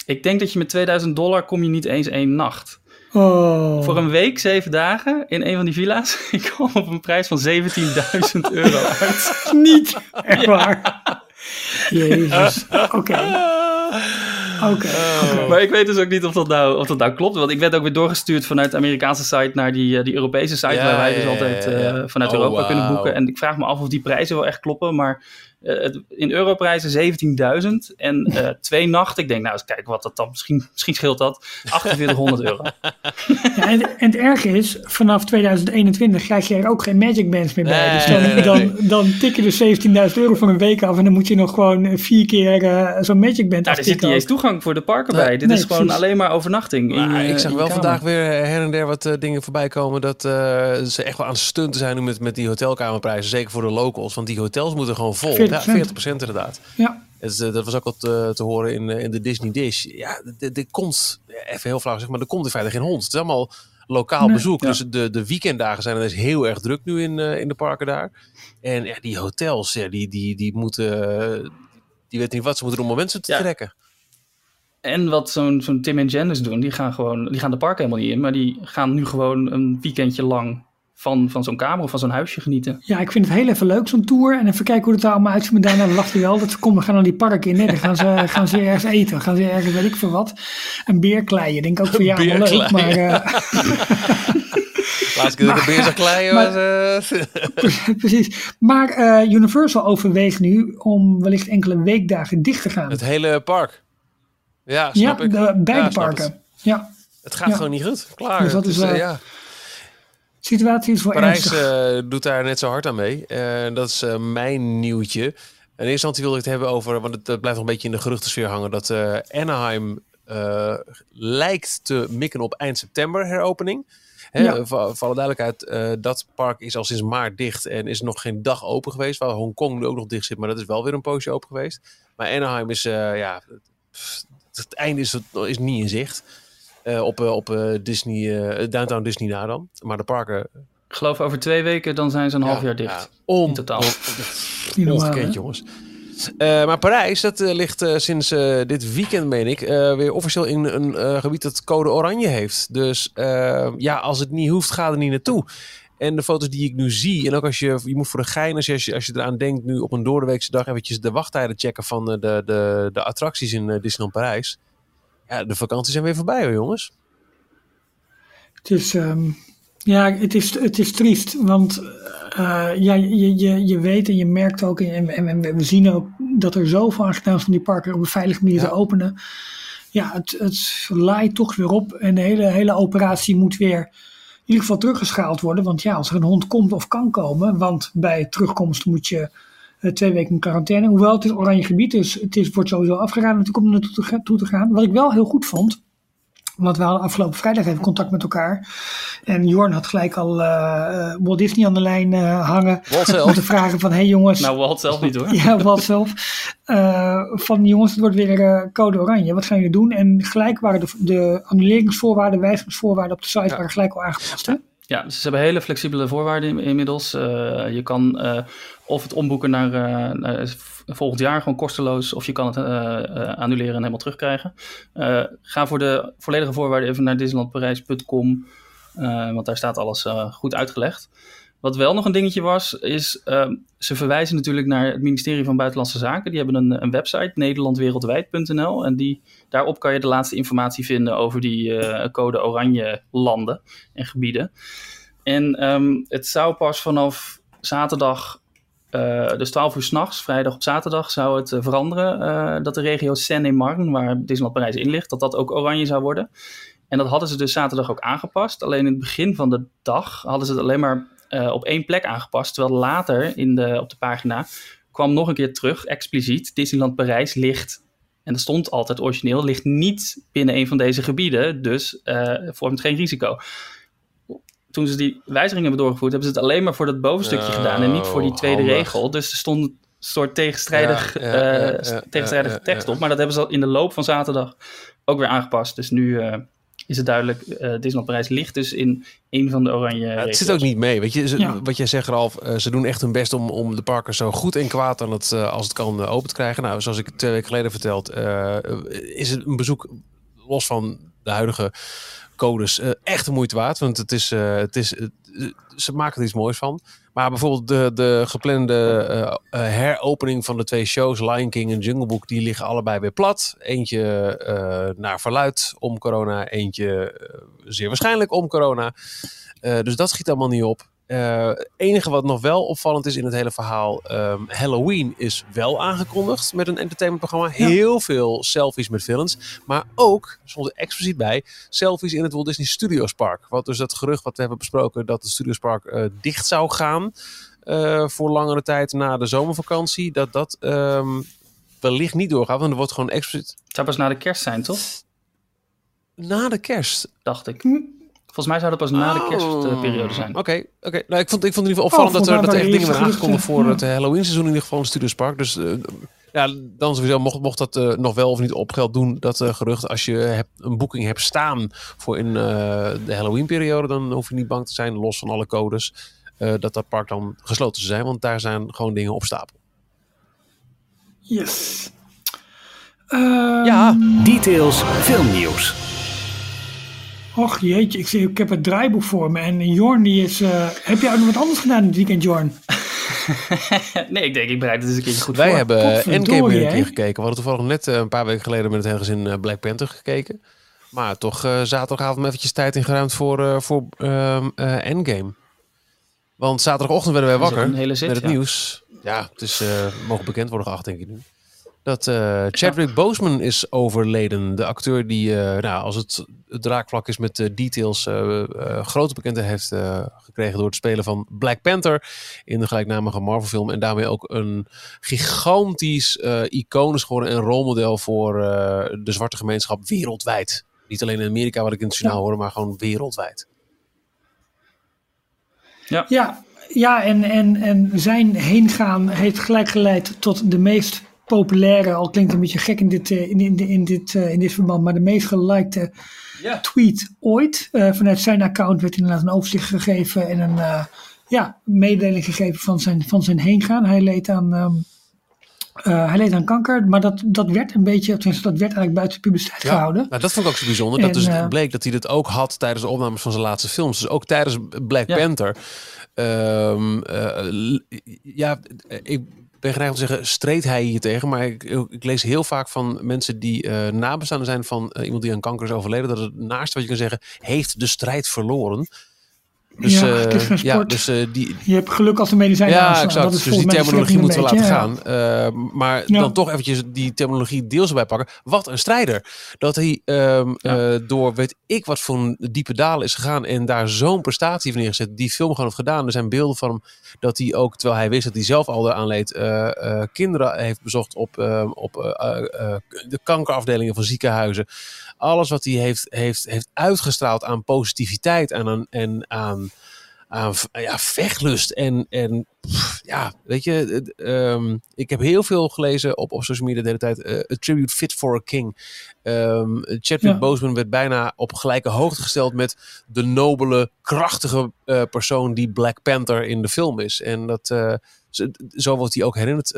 Ik denk dat je met 2000 dollar kom je niet eens één nacht. Oh. Voor een week, zeven dagen, in een van die villa's, ik kwam op een prijs van 17.000 euro uit. Niet. Echt waar. Jezus. Oké. Oké. oké. Maar ik weet dus ook niet of dat, nou, of dat nou klopt. Want ik werd ook weer doorgestuurd vanuit de Amerikaanse site naar die, eh, die Europese site. Ja, waar wij dus ja, altijd ja, eh, vanuit Oh, Europa kunnen boeken. En ik vraag me af of die prijzen wel echt kloppen. Maar het, in europrijzen 17.000 en eh, twee nachten. Ik denk, nou eens kijken wat dat dan. Misschien, misschien scheelt dat. 4800 euro. Ja, en, en het erge is, vanaf 2021 krijg je er ook geen Magic Bands meer bij. Nee, dus dan, nee, nee, dan, dan tik je dus 17.000 euro voor een week af. En dan moet je nog gewoon vier keer eh, zo'n Magic Band Nou, er zit aftikken. niet eens toegang voor de parken bij. Dit nee, is gewoon precies. alleen maar overnachting. in, eh, ik zag wel vandaag weer her en der wat eh, dingen voorbij komen. Dat eh, ze echt wel aan het stunten zijn nu met, met die hotelkamerprijzen. Zeker voor de locals. Want die hotels moeten gewoon vol. 40%. Ja, 40% inderdaad. Ja, Het, eh, dat was ook al te, te horen in, eh, in de Disney Dish. Ja, er- er komt, even heel flauw zeg maar, er komt in feite geen hond. Het is allemaal lokaal Nee. bezoek. Ja. Dus de, de weekenddagen zijn er dus heel erg druk nu in, eh, in de parken daar. En ja, die hotels, ja, die, die, die moeten... eh, die weten niet wat ze moeten doen om mensen te Ja. trekken. En wat zo'n zo'n Tim en Janice doen, die gaan gewoon, die gaan de park helemaal niet in, maar die gaan nu gewoon een weekendje lang van, van zo'n kamer of van zo'n huisje genieten. ja, ik vind het heel even leuk, zo'n tour. En even kijken hoe het er allemaal uitziet. Maar daarna verwacht je wel dat ze komen, we gaan naar die park in. Nee, dan gaan ze, gaan ze ergens eten. gaan ze ergens, weet ik veel wat. Een beer kleien. Denk ik ook voor ja, allemaal leuk. Maar eh, Laatste keer dat ik een beer zag kleien maar- was... eh, precies. Maar eh, Universal overweegt nu om wellicht enkele weekdagen dicht te gaan. het hele park. Ja, ja, snap ik. de, beide Ja, parken. Ja, Het gaat Ja. gewoon niet goed. Klaar. Dus dat is, ja. Situatie is wel Parijs eh, doet daar net zo hard aan mee. Eh, dat is eh, mijn nieuwtje. In eerste instantie wilde ik het hebben over, want het, blijft nog een beetje in de geruchtensfeer hangen, dat Anaheim lijkt te mikken op eind september heropening. Hè, Ja. voor, voor alle duidelijkheid, dat park is al sinds maart dicht en is nog geen dag open geweest. Waar Hongkong nu ook nog dicht zit, maar dat is wel weer een poosje open geweest. Maar Anaheim is, ja, pff, het einde is, is niet in zicht. Eh, op eh, op eh, Disney, eh, Downtown Disney na dan. Maar de parken Ik geloof over twee weken, dan zijn ze een half ja, jaar dicht. ja, on, In totaal. Niet normaal, jongens. Eh, maar Parijs, dat ligt sinds eh, dit weekend, meen ik, eh, weer officieel in een eh, gebied dat code oranje heeft. Dus eh, ja, als het niet hoeft, ga er niet naartoe. En de foto's die ik nu zie, en ook als je, je moet voor de gein, als je, als je, eraan denkt, nu op een doordeweekse dag eventjes de wachttijden checken van de, de, de attracties in Disneyland Parijs. Ja, de vakanties zijn weer voorbij hoor, jongens. Het is, ehm, ja, het is, het is triest, want eh, ja, je, je, je weet en je merkt ook, en, en, en we zien ook dat er zoveel aan gedaan is om die parken op een veilige manier Ja. te openen. Ja, het, het laait toch weer op en de hele, hele operatie moet weer in ieder geval teruggeschaald worden. Want ja, als er een hond komt of kan komen, want bij terugkomst moet je twee weken in quarantaine. Hoewel het is oranje gebied, dus het is, wordt sowieso afgeraden natuurlijk om er naartoe te, toe te gaan. Wat ik wel heel goed vond, want we hadden afgelopen vrijdag even contact met elkaar. En Jorn had gelijk al eh, eh, Walt Disney aan de lijn eh, hangen. Walt zelf. Om te vragen van, hé hey jongens. Nou, Walt zelf niet hoor. ja, Walt zelf. Eh, van jongens, het wordt weer eh, code oranje. Wat gaan jullie doen? En gelijk waren de, de annuleringsvoorwaarden, wijzigingsvoorwaarden op de site waren gelijk al aangepast. Hè? Ja, dus ze hebben hele flexibele voorwaarden in- inmiddels. Eh, je kan eh, of het omboeken naar, eh, v- volgend jaar gewoon kosteloos, of je kan het eh, eh, annuleren en helemaal terugkrijgen. Eh, ga voor de volledige voorwaarden even naar disneylandparijs.com, eh, want daar staat alles eh, goed uitgelegd. Wat wel nog een dingetje was, is ehm, ze verwijzen natuurlijk naar het ministerie van Buitenlandse Zaken. Die hebben een, een website, nederlandwereldwijd.nl. En die, daarop kan je de laatste informatie vinden over die eh, code oranje landen en gebieden. En ehm, het zou pas vanaf zaterdag, eh, dus 12 uur s'nachts, vrijdag op zaterdag, zou het eh, veranderen. eh, dat de regio Seine-et-Marne, waar Disneyland Parijs in ligt, dat dat ook oranje zou worden. En dat hadden ze dus zaterdag ook aangepast. Alleen in het begin van de dag hadden ze het alleen maar op één plek aangepast. Terwijl later in de, op de pagina kwam nog een keer terug, expliciet, Disneyland Parijs ligt, en dat stond altijd origineel, ligt niet binnen een van deze gebieden. Dus eh, vormt geen risico toen ze die wijzigingen hebben doorgevoerd, hebben ze het alleen maar voor dat bovenstukje Oh, gedaan en niet voor die tweede handig. regel. Dus er stond een soort tegenstrijdig, Ja, ja, eh, tegenstrijdige tekst op. Maar dat hebben ze al in de loop van zaterdag ook weer aangepast. Dus nu eh, is het duidelijk, eh Disneyland Parijs ligt dus in een van de oranje Ja, het zit ook niet mee. Weet je, ze- Ja. wat jij zegt, Ralf, ze doen echt hun best om, om de parken zo goed en kwaad aan het, als het kan open te krijgen. Nou, zoals ik twee weken geleden verteld, is het een bezoek los van de huidige codes eh, echt de moeite waard. Want het is, eh, het is, eh, ze maken er iets moois van. Maar bijvoorbeeld de, de geplande heropening van de twee shows, Lion King en Jungle Book, die liggen allebei weer plat. Eentje naar verluid om corona, eentje zeer waarschijnlijk om corona. Dus dat schiet allemaal niet op. Eh, Het enige wat nog wel opvallend is in het hele verhaal, ehm, Halloween is wel aangekondigd met een entertainmentprogramma. Heel veel selfies met villains, maar ook, stond er expliciet bij, selfies in het Walt Disney Studios Park. Wat dus dat gerucht wat we hebben besproken dat het Studios Park eh, dicht zou gaan eh, voor langere tijd na de zomervakantie, dat dat ehm, wellicht niet doorgaat, want er wordt gewoon expliciet Het zou pas na de kerst zijn, toch? na de kerst Dacht ik. Hm. Volgens mij zou dat pas na de Oh. kerstperiode zijn. Oké, oké. Nou, ik vond, ik vond in ieder geval opvallend Oh, dat, er, dat volgens er echt dingen waren werden aangekondigd voor het Halloween seizoen in ieder geval in Studios Park. Dus eh, ja, dan sowieso mocht, mocht dat eh, nog wel of niet op geld doen, dat eh, gerucht. Als je hebt, een boeking hebt staan voor in eh, de Halloween periode, dan hoef je niet bang te zijn, los van alle codes, eh, dat dat park dan gesloten zou zijn. Want daar zijn gewoon dingen op stapel. Yes. Ehm, Ja, Details filmnieuws. Och jeetje, ik, zie, ik heb het draaiboek voor me. En Jorn die is... eh, heb jij ook nog wat anders gedaan dit weekend, Jorn? nee, ik denk, ik bereid het eens een keertje goed wij voor. hebben Endgame weer een keer gekeken. We hadden toevallig net eh, een paar weken geleden met het hele gezin eh, Black Panther gekeken. Maar toch eh, zaterdagavond eventjes tijd ingeruimd voor, eh, voor ehm, eh, Endgame. Want zaterdagochtend werden wij wakker een hele zit, met het ja. nieuws. Ja, het is, eh, mogen bekend worden geacht, denk ik nu. Dat eh, Chadwick Boseman is overleden. De acteur die, eh, nou, als het, het draakvlak is met de details, eh, eh, grote bekendheid heeft eh, gekregen door het spelen van Black Panther in de gelijknamige Marvel film. En daarmee ook een gigantisch eh, icoon is geworden en rolmodel voor eh, de zwarte gemeenschap wereldwijd. Niet alleen in Amerika, wat ik in het journaal hoorde, maar gewoon wereldwijd. Ja, ja en, en, en zijn heengaan heeft gelijk geleid tot de meest populaire, al klinkt een beetje gek in dit, eh, in, in, in dit, eh, in dit verband, maar de meest gelikte tweet ooit. Eh, vanuit zijn account werd inderdaad een overzicht gegeven en een eh, ja, mededeling gegeven van zijn, van zijn heengaan. Hij leed aan, ehm, eh, hij leed aan kanker, maar dat, dat werd een beetje, tenminste dat werd eigenlijk buiten de publiciteit gehouden. Nou, dat vond ik ook zo bijzonder. Dat dus bleek dat hij dat ook had tijdens de opnames van zijn laatste films. Dus ook tijdens Black Ja. Panther. Ehm, eh, ja, ik ben geneigd om te zeggen, streed hij hier tegen. Maar ik, ik lees heel vaak van mensen die eh nabestaanden zijn van eh, iemand die aan kanker is overleden. Dat het naaste wat je kan zeggen, heeft de strijd verloren. Dus, Ja, eh, het is geen ja, dus eh, die, Je hebt geluk als de medicijnen ja, aanslaan. exact. Dat is Dus die terminologie moeten we laten gaan. Eh, maar Ja. dan toch eventjes die terminologie deels erbij pakken. Wat een strijder. Dat hij ehm, eh, door weet ik wat voor een diepe dalen is gegaan. En daar zo'n prestatie van neergezet. Die film gewoon heeft gedaan. Er zijn beelden van hem dat hij ook, terwijl hij wist dat hij zelf al eraan leed. kinderen heeft bezocht op, eh, op de kankerafdelingen van ziekenhuizen. Alles wat hij heeft, heeft, heeft uitgestraald aan positiviteit en aan, en aan aan ja, vechtlust. En, en pff, ja, weet je, het, ehm, ik heb heel veel gelezen op, op social media de hele tijd. eh, A Tribute Fit for a King. Ehm Chadwick Ja. Boseman werd bijna op gelijke hoogte gesteld met de nobele, krachtige eh, persoon die Black Panther in de film is. En dat, eh, zo, zo wordt hij ook herinnerd,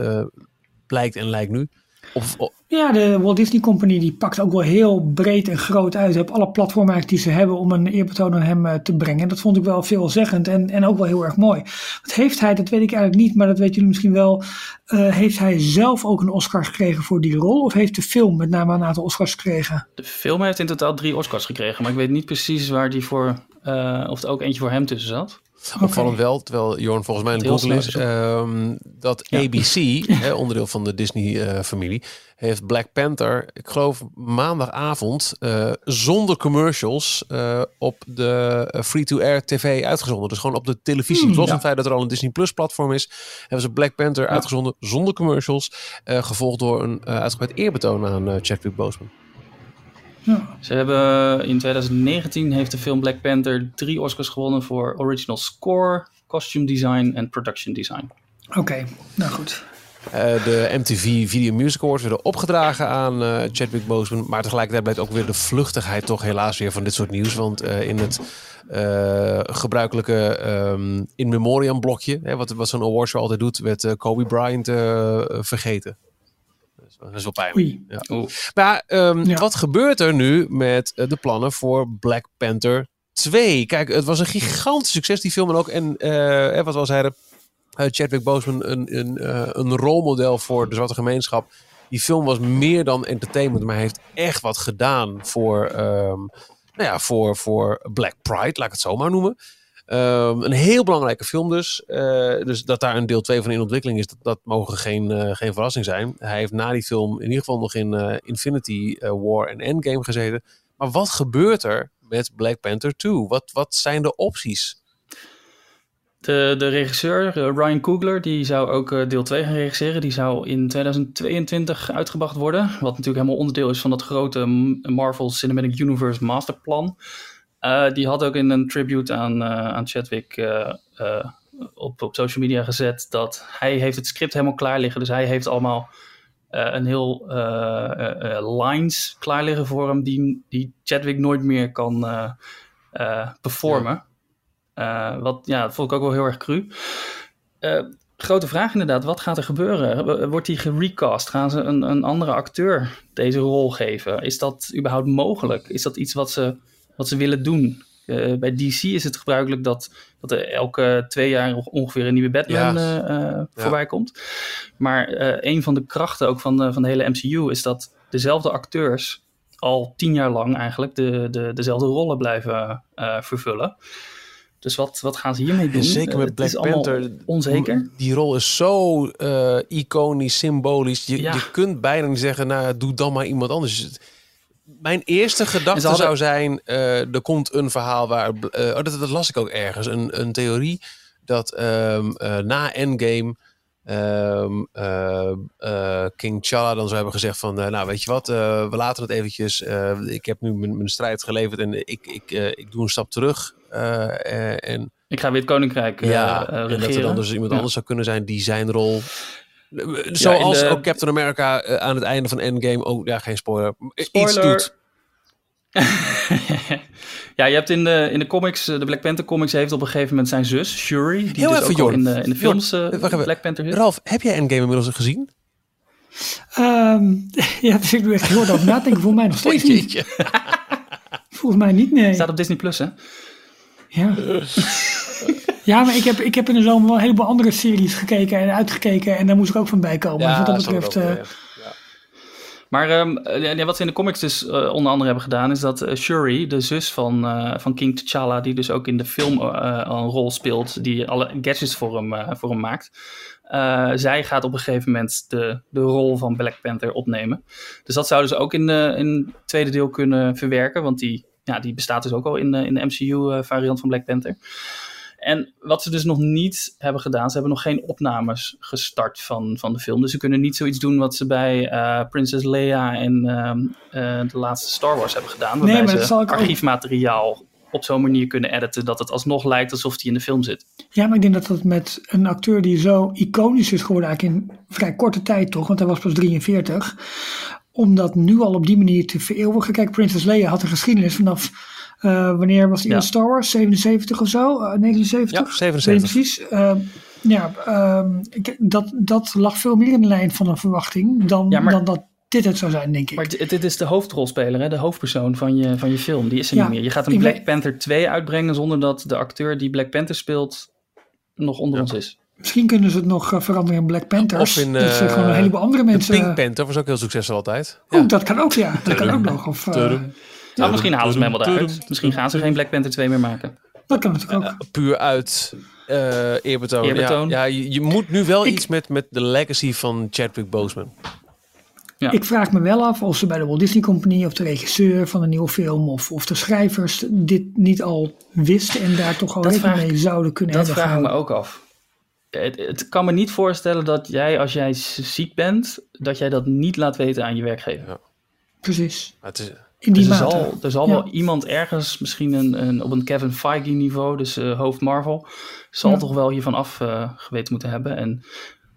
blijkt en lijkt nu. Of, of- Ja, de Walt Disney Company die pakt ook wel heel breed en groot uit op alle platformen die ze hebben om een eerbetoon aan hem eh, te brengen. Dat vond ik wel veelzeggend en, en ook wel heel erg mooi. Wat heeft hij, dat weet ik eigenlijk niet, maar dat weten jullie misschien wel. eh, heeft hij zelf ook een Oscar gekregen voor die rol? Of heeft de film met name een aantal Oscars gekregen? De film heeft in totaal drie Oscars gekregen, maar ik weet niet precies waar die voor, eh, of er ook eentje voor hem tussen zat. Opvallend wel, terwijl Jorn volgens mij een snel is, ehm, dat Ja. ABC, hè, onderdeel van de Disney-familie, heeft Black Panther, ik geloof maandagavond, eh, zonder commercials eh, op de eh, free-to-air tv uitgezonden. Dus gewoon op de televisie. Hmm, Los van het feit dat er al een Disney Plus platform is, hebben ze Black Panther uitgezonden zonder commercials, gevolgd door een uitgebreid eerbetoon aan Chadwick Boseman. Ja. Ze hebben in 2019 heeft de film Black Panther drie Oscars gewonnen voor original score, costume design en production design. Oké, nou goed. Eh, de MTV Video Music Awards werden opgedragen aan eh, Chadwick Boseman. Maar tegelijkertijd blijkt ook weer de vluchtigheid toch helaas weer van dit soort nieuws. Want eh, in het eh, gebruikelijke ehm, in memoriam blokje, hè, wat, wat zo'n awardshow altijd doet, werd Kobe Bryant eh, vergeten. Dus Dat is wel pijnlijk. Ja. Maar ehm, Ja. wat gebeurt er nu met eh, de plannen voor Black Panther 2? Kijk, het was een gigantisch succes, die film. En ook, en eh, wat we al zeiden, eh, Chadwick Boseman een, een, eh, een rolmodel voor de zwarte gemeenschap. Die film was meer dan entertainment, maar hij heeft echt wat gedaan voor, ehm, nou ja, voor, voor Black Pride, laat ik het zo maar noemen. Ehm, een heel belangrijke film dus. Eh, dus dat daar een deel 2 van in ontwikkeling is, dat, dat mogen geen, eh, geen verrassing zijn. Hij heeft na die film in ieder geval nog in eh, Infinity War en Endgame gezeten. Maar wat gebeurt er met Black Panther 2? Wat, wat zijn de opties? De, de regisseur, Ryan Coogler, die zou ook deel 2 gaan regisseren. Die zou in 2022 uitgebracht worden. Wat natuurlijk helemaal onderdeel is van dat grote Marvel Cinematic Universe masterplan. Eh, die had ook in een tribute aan, eh, aan Chadwick eh, op, op social media gezet dat hij heeft het script helemaal klaar liggen. Dus hij heeft allemaal een heel lines klaar liggen voor hem die, die Chadwick nooit meer kan performen. Wat, ja, dat vond ik ook wel heel erg cru. Grote vraag inderdaad, wat gaat er gebeuren? Wordt hij gerecast? Gaan ze een, een andere acteur deze rol geven? Is dat überhaupt mogelijk? Is dat iets wat ze, wat ze willen doen? Eh, bij DC is het gebruikelijk dat, dat er elke twee jaar ongeveer een nieuwe Batman Ja. eh, eh, voorbij komt. Maar een van de krachten ook van de, van de hele MCU is dat dezelfde acteurs al tien jaar lang eigenlijk de, de, dezelfde rollen blijven vervullen. Dus wat, wat gaan ze hiermee doen? Zeker met Black Panther. Onzeker. Die rol is zo iconisch, symbolisch. Je, Ja. je kunt bijna niet zeggen, nou, doe dan maar iemand anders. Mijn eerste gedachte hadden- zou zijn, eh, er komt een verhaal waar... eh, oh, dat, dat las ik ook ergens. Een, een theorie dat ehm, eh, na Endgame... ehm, eh, eh, King T'Challa dan zou hebben gezegd van... nou, weet je wat, eh, we laten het eventjes. eh, ik heb nu mijn, strijd geleverd en ik, ik, eh, ik doe een stap terug. eh, eh, en Ik ga weer het koninkrijk eh, ja, eh, en dat er regeren. dan dus iemand Ja. anders zou kunnen zijn die zijn rol... Zoals de- ook Captain America eh, aan het einde van Endgame... Oh, ja, geen spoiler. Iets doet. ja, je hebt in de, in de comics, eh, de Black Panther comics heeft op een gegeven moment zijn zus, Shuri, die Heel dus even, ook Jorn. in de, in de films eh, even. Black Panther zit. Ralf, heb jij Endgame inmiddels gezien? Ehm, ja, dus ik doe echt heel over nadenken. Voor mij nog steeds niet. Volgens mij niet, nee. Staat op Disney Plus, hè? Ja. Ja, maar ik heb, ik heb in de zomer wel een heleboel andere series gekeken en uitgekeken. En daar moest ik ook van bij komen. dus wat dat betreft... eh, ja. Maar ehm, eh, ja, wat ze in de comics dus eh, onder andere hebben gedaan, is dat Shuri, de zus van, van King T'Challa, die dus ook in de film een rol speelt, die alle gadgets voor hem, voor hem maakt. zij gaat op een gegeven moment de, de rol van Black Panther opnemen. Dus dat zouden ze ook in, de in het tweede deel kunnen verwerken, want die, ja, die bestaat dus ook al in, de- in de MCU-variant van Black Panther. En wat ze dus nog niet hebben gedaan, ze hebben nog geen opnames gestart van, van de film. Dus ze kunnen niet zoiets doen wat ze bij eh Princess Leia en ehm, eh, de laatste Star Wars hebben gedaan. Waarbij maar dat ze zal ik ook- archiefmateriaal op zo'n manier kunnen editen dat het alsnog lijkt alsof hij in de film zit. Ja, maar ik denk dat dat met een acteur die zo iconisch is geworden, eigenlijk in vrij korte tijd toch, want hij was pas 43, om dat nu al op die manier te vereeuwigen. Kijk, Princess Leia had een geschiedenis vanaf, wanneer was die Ja. in Star Wars? 77 of zo? Eh, 79? Ja, Ik 77. weet niet precies. Eh, ja, ehm, ik- dat, dat lag veel meer in de lijn van een verwachting dan, Ja, maar- dan dat dit het zou zijn, denk ik. Maar dit, dit is de hoofdrolspeler, hè? de hoofdpersoon van je, van je film. Die is er Ja, niet meer. Je gaat een Black weet- Panther 2 uitbrengen zonder dat de acteur die Black Panther speelt nog onder ons is. Misschien kunnen ze het nog eh, veranderen in Black Panthers. Of in, dat ze eh, gewoon een heleboel andere De mensen... Pink Panther was ook heel succesvol altijd. Oeh, dat kan ook, ja. Dat kan ook nog. Of, eh, Tudum. Nou, misschien halen ze hem helemaal eruit. Misschien gaan ze geen Black Panther 2 meer maken. dat kan natuurlijk ook. Puur uit eh eerbetoon. Eerbetoon. Ja, ja je, je moet nu wel Ik- iets met, met de legacy van Chadwick Boseman. Ja. Ik vraag me wel af of ze bij de Walt Disney Company of de regisseur van een nieuwe film of, of de schrijvers dit niet al wisten en daar toch al Dat rekening mee zouden kunnen Dat hebben vraag ik me ook af. Het, het kan me niet voorstellen dat jij, als jij ziek bent, dat jij dat niet laat weten aan je werkgever. Ja. Precies. Maar het is, in die dus er zal, er zal Ja. wel iemand ergens, misschien een, een, op een Kevin Feige niveau, dus eh, hoofd Marvel, zal Ja. toch wel hiervan af eh, geweten moeten hebben. En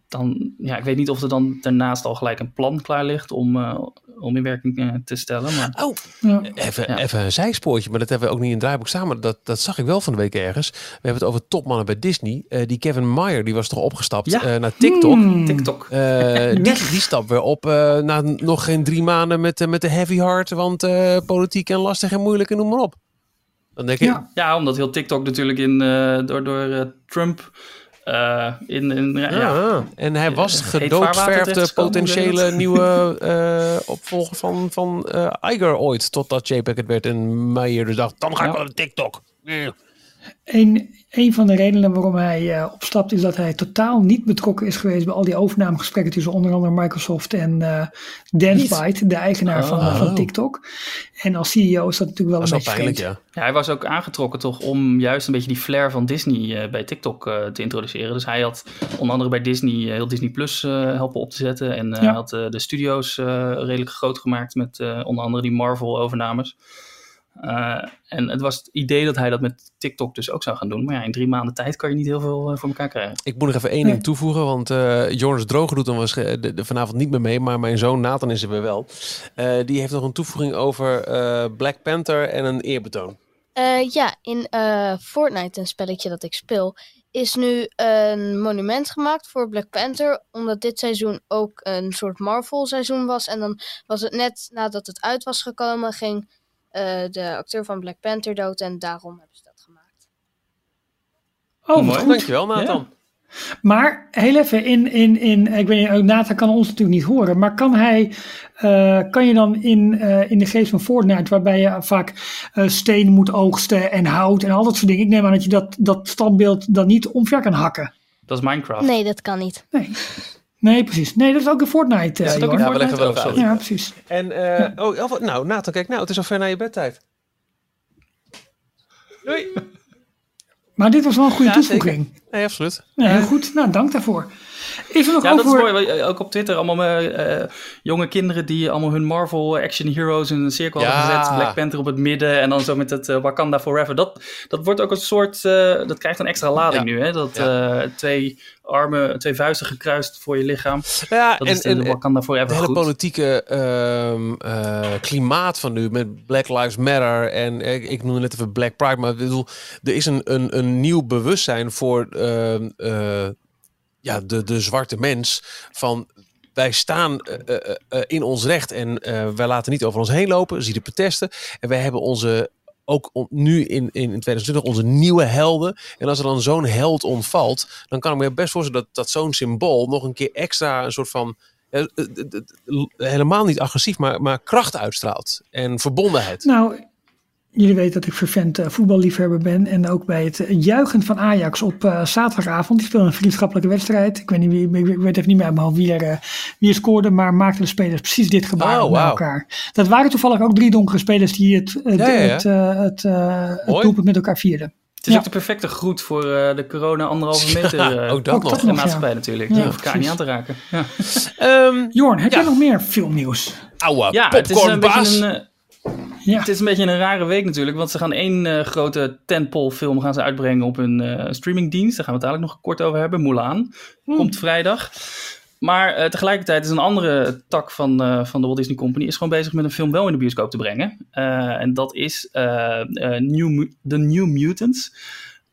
dan, ja, ik weet niet of er dan daarnaast al gelijk een plan klaar ligt om, eh, om in werking eh, te stellen. Maar Oh, Ja. even, Ja. even een zijspoortje, maar dat hebben we ook niet in het draaiboek staan. Maar dat, dat zag ik wel van de week ergens. We hebben het over topmannen bij Disney. Eh, die Kevin Meyer, die was toch opgestapt Ja. eh, naar TikTok. Hmm. TikTok. Eh, die, die stapt weer op eh, na nog geen drie maanden met, met de heavy heart. Want eh, politiek en lastig en moeilijk en noem maar op. Dan denk ik, Ja. Ja, omdat heel TikTok natuurlijk in, eh, door, door eh, Trump eh, in, in ja, ja. ja. En hij was heet vaarwater gedoodverfde hoe potentiële nieuwe eh, opvolger van, van eh Iger ooit. Totdat JPEG het werd en Meyer dus dacht, dan ga ik Ja. wel naar TikTok. Ja. Een, van de redenen waarom hij eh, opstapt is dat hij totaal niet betrokken is geweest bij al die overnamegesprekken tussen onder andere Microsoft en eh Dancebyte, de eigenaar van, Oh. van TikTok. En als CEO is dat natuurlijk wel Dat een beetje pijnlijk, ja. Ja, hij was ook aangetrokken toch om juist een beetje die flair van Disney eh, bij TikTok eh, te introduceren. Dus hij had onder andere bij Disney heel Disney Plus eh, helpen op te zetten. En eh, Ja. had de studio's eh, redelijk groot gemaakt met eh, onder andere die Marvel overnames. Eh, en het was het idee dat hij dat met TikTok dus ook zou gaan doen. Maar ja, in drie maanden tijd kan je niet heel veel eh, voor elkaar krijgen. Ik moet nog even één Nee. ding toevoegen, want eh Joris Droger doet dan waarsch- de, de- vanavond niet meer mee, maar mijn zoon Nathan is er weer wel. Eh, die heeft nog een toevoeging over eh, Black Panther en een eerbetoon. Eh, ja, in eh, Fortnite, een spelletje dat ik speel, is nu een monument gemaakt voor Black Panther. Omdat dit seizoen ook een soort Marvel seizoen was. En dan was het net nadat het uit was gekomen, ging de acteur van Black Panther dood. En daarom hebben ze dat gemaakt. Oh, Mooi. goed. Dankjewel Nathan. Maar heel even, in, in, in, ik weet niet, Nathan kan ons natuurlijk niet horen, maar kan hij, eh, kan je dan in, eh, in de geest van Fortnite, waarbij je vaak eh, steen moet oogsten en hout en al dat soort dingen, ik neem aan dat je dat, dat standbeeld dan niet omver kan hakken. Dat is Minecraft. Nee, dat kan niet. Nee. Nee, precies. Nee, dat is ook in Fortnite. Is eh, dat ook in. Ja, we leggen wel even Oh, uit. Ja, precies. En, eh, oh, Elva- nou Nathan, kijk nou, het is al ver naar je bedtijd. Doei. Maar dit was wel een goede Ja, toevoeging. Nee, absoluut. Ja, heel goed. Nou, dank daarvoor. Is er nog Ja, dat is mooi. eh, Ook op Twitter allemaal eh, eh, jonge kinderen die allemaal hun Marvel action heroes in een cirkel Ja. hadden gezet. Black Panther op het midden en dan zo met het eh, Wakanda Forever. Dat, dat wordt ook een soort, eh, dat krijgt een extra lading Ja. nu. Hè? Dat Ja. eh, twee armen, twee vuisten gekruist voor je lichaam. Ja, Dat en, is de, en, de Wakanda Forever het hele goed. politieke ehm, eh, klimaat van nu met Black Lives Matter en eh, ik, ik noemde net even Black Pride, maar ik bedoel, er is een, een, een nieuw bewustzijn voor eh, ja, de, de zwarte mens van wij staan eh, eh, eh, in ons recht en eh, wij laten niet over ons heen lopen, zie de protesten en wij hebben onze ook nu in, in, in 2020 onze nieuwe helden. En als er dan zo'n held ontvalt, dan kan ik me best voorstellen dat, dat zo'n symbool nog een keer extra een soort van eh, eh, eh, eh, helemaal niet agressief, maar, maar kracht uitstraalt. En verbondenheid. Nou, jullie weten dat ik vervent eh, voetballiefhebber ben. En ook bij het eh, juichen van Ajax op eh, zaterdagavond. Die speelde een vriendschappelijke wedstrijd. Ik weet, niet wie, ik, ik weet even niet meer uit mijn hoofd wie er, eh, wie er scoorde. Maar maakten de spelers precies dit gebaar Oh, elkaar. Dat waren toevallig ook drie donkere spelers die het, Ja, ja, ja. het, eh, het, eh, het Mooi. doelpunt met elkaar vierden. Het is Ja. ook de perfecte groet voor eh, de corona anderhalve meter eh, ook dat ook nog. dat de nog, maatschappij ja. natuurlijk. Ja, Die hoeft elkaar niet aan te raken. Ja, Ehm Jorn, heb Ja. jij nog meer filmnieuws? ouwe ja het is een popcornbaas. beetje een... Ja. Het is een beetje een rare week natuurlijk, want ze gaan één eh, grote tentpole film gaan ze uitbrengen op hun eh, streamingdienst. Daar gaan we het dadelijk nog kort over hebben. Mulan komt vrijdag. Maar eh, tegelijkertijd is een andere tak van, van de Walt Disney Company is gewoon bezig met een film wel in de bioscoop te brengen. En dat is New, The New Mutants.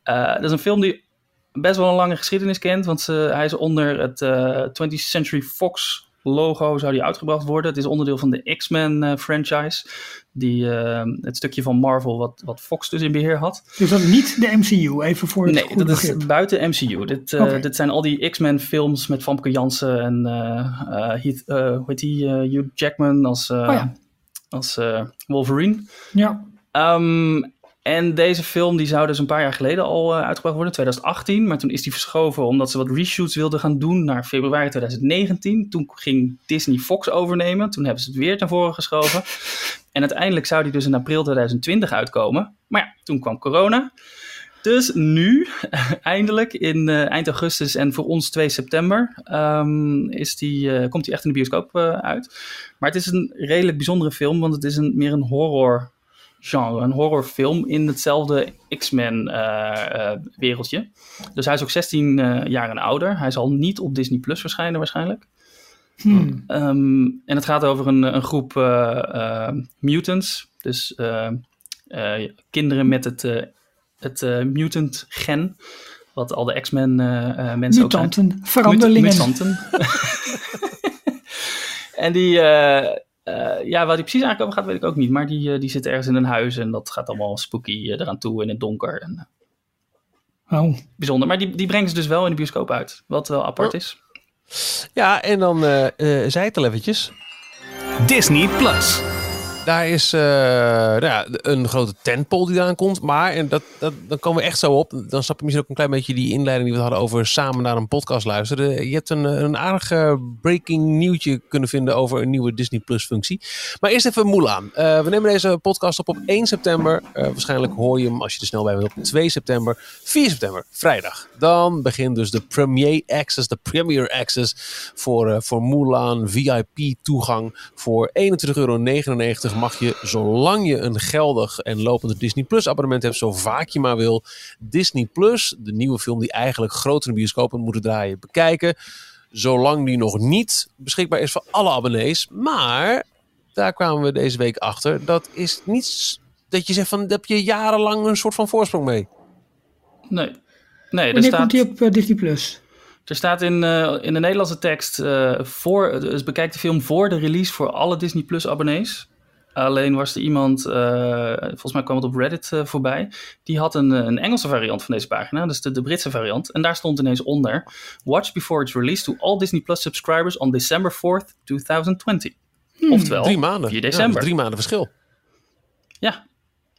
Dat is een film die best wel een lange geschiedenis kent, want ze, hij is onder het eh 20th Century Fox logo zou die uitgebracht worden. Het is onderdeel van de X-Men eh, franchise, die, eh, het stukje van Marvel wat, wat Fox dus in beheer had. Dus dat is niet de MCU, even voor het Nee, dat is buiten MCU. Dit, eh, dit zijn al die X-Men films met Famke Janssen en Heath, hoe heet die, Hugh Jackman als, Oh ja. als Wolverine. Ja, Ehm, en deze film die zou dus een paar jaar geleden al eh, uitgebracht worden, 2018. Maar toen is die verschoven omdat ze wat reshoots wilden gaan doen naar februari 2019. Toen ging Disney Fox overnemen. Toen hebben ze het weer naar voren geschoven. En uiteindelijk zou die dus in april 2020 uitkomen. Maar ja, toen kwam corona. Dus nu, eindelijk, in eh, eind augustus en voor ons 2 september, ehm, is die, eh, komt die echt in de bioscoop uit. Maar het is een redelijk bijzondere film, want het is een, meer een horror genre, een horrorfilm in hetzelfde X-Men eh, eh, wereldje. Dus hij is ook 16 eh, jaar en ouder. Hij zal niet op Disney Plus verschijnen waarschijnlijk. Hmm. Ehm, en het gaat over een, een groep mutants. Dus kinderen met het, het mutant gen. Wat al de X-Men eh, eh, mensen ook zijn. Mutanten, mutanten. en die, eh, ja, waar die precies eigenlijk over gaat, weet ik ook niet. Maar die, eh, die zit ergens in een huis en dat gaat allemaal spooky eh, eraan toe in het donker. En, Oh. bijzonder. Maar die, die brengen ze dus wel in de bioscoop uit. Wat wel apart Oh. is. Ja, en dan eh eh zei het al eventjes. Disney Plus. Daar is eh, nou ja, een grote tentpole die eraan komt. Maar, en dat, dat, dan komen we echt zo op. Dan snap je misschien ook een klein beetje die inleiding die we hadden over samen naar een podcast luisteren. Je hebt een, een aardig eh, breaking nieuwtje kunnen vinden over een nieuwe Disney Plus functie. Maar eerst even Mulan. Eh, we nemen deze podcast op op 1 september. Waarschijnlijk hoor je hem als je er snel bij bent op 2 september. 4 september, vrijdag. Dan begint dus de Premier Access, de Premier Access voor, voor Mulan VIP toegang. Voor 21,99 euro mag je, zolang je een geldig en lopend Disney Plus abonnement hebt, zo vaak je maar wil, Disney Plus, de nieuwe film die eigenlijk groter in de bioscopen moeten draaien, bekijken. Zolang die nog niet beschikbaar is voor alle abonnees. Maar daar kwamen we deze week achter. Dat is niets dat je zegt van, daar heb je jarenlang een soort van voorsprong mee. Nee. Nee, er staat, komt die op eh, Disney Plus? er staat in, eh, in de Nederlandse tekst... eh, voor, dus bekijk de film voor de release voor alle Disney Plus abonnees. Alleen was er iemand, eh, volgens mij kwam het op Reddit eh, voorbij... die had een, een Engelse variant van deze pagina. Dus de, de Britse variant. En daar stond ineens onder... Watch before it's released to all Disney Plus subscribers... on December 4th, 2020. Oftewel, Drie maanden. 4 Ja, dat is december. drie maanden verschil. Ja.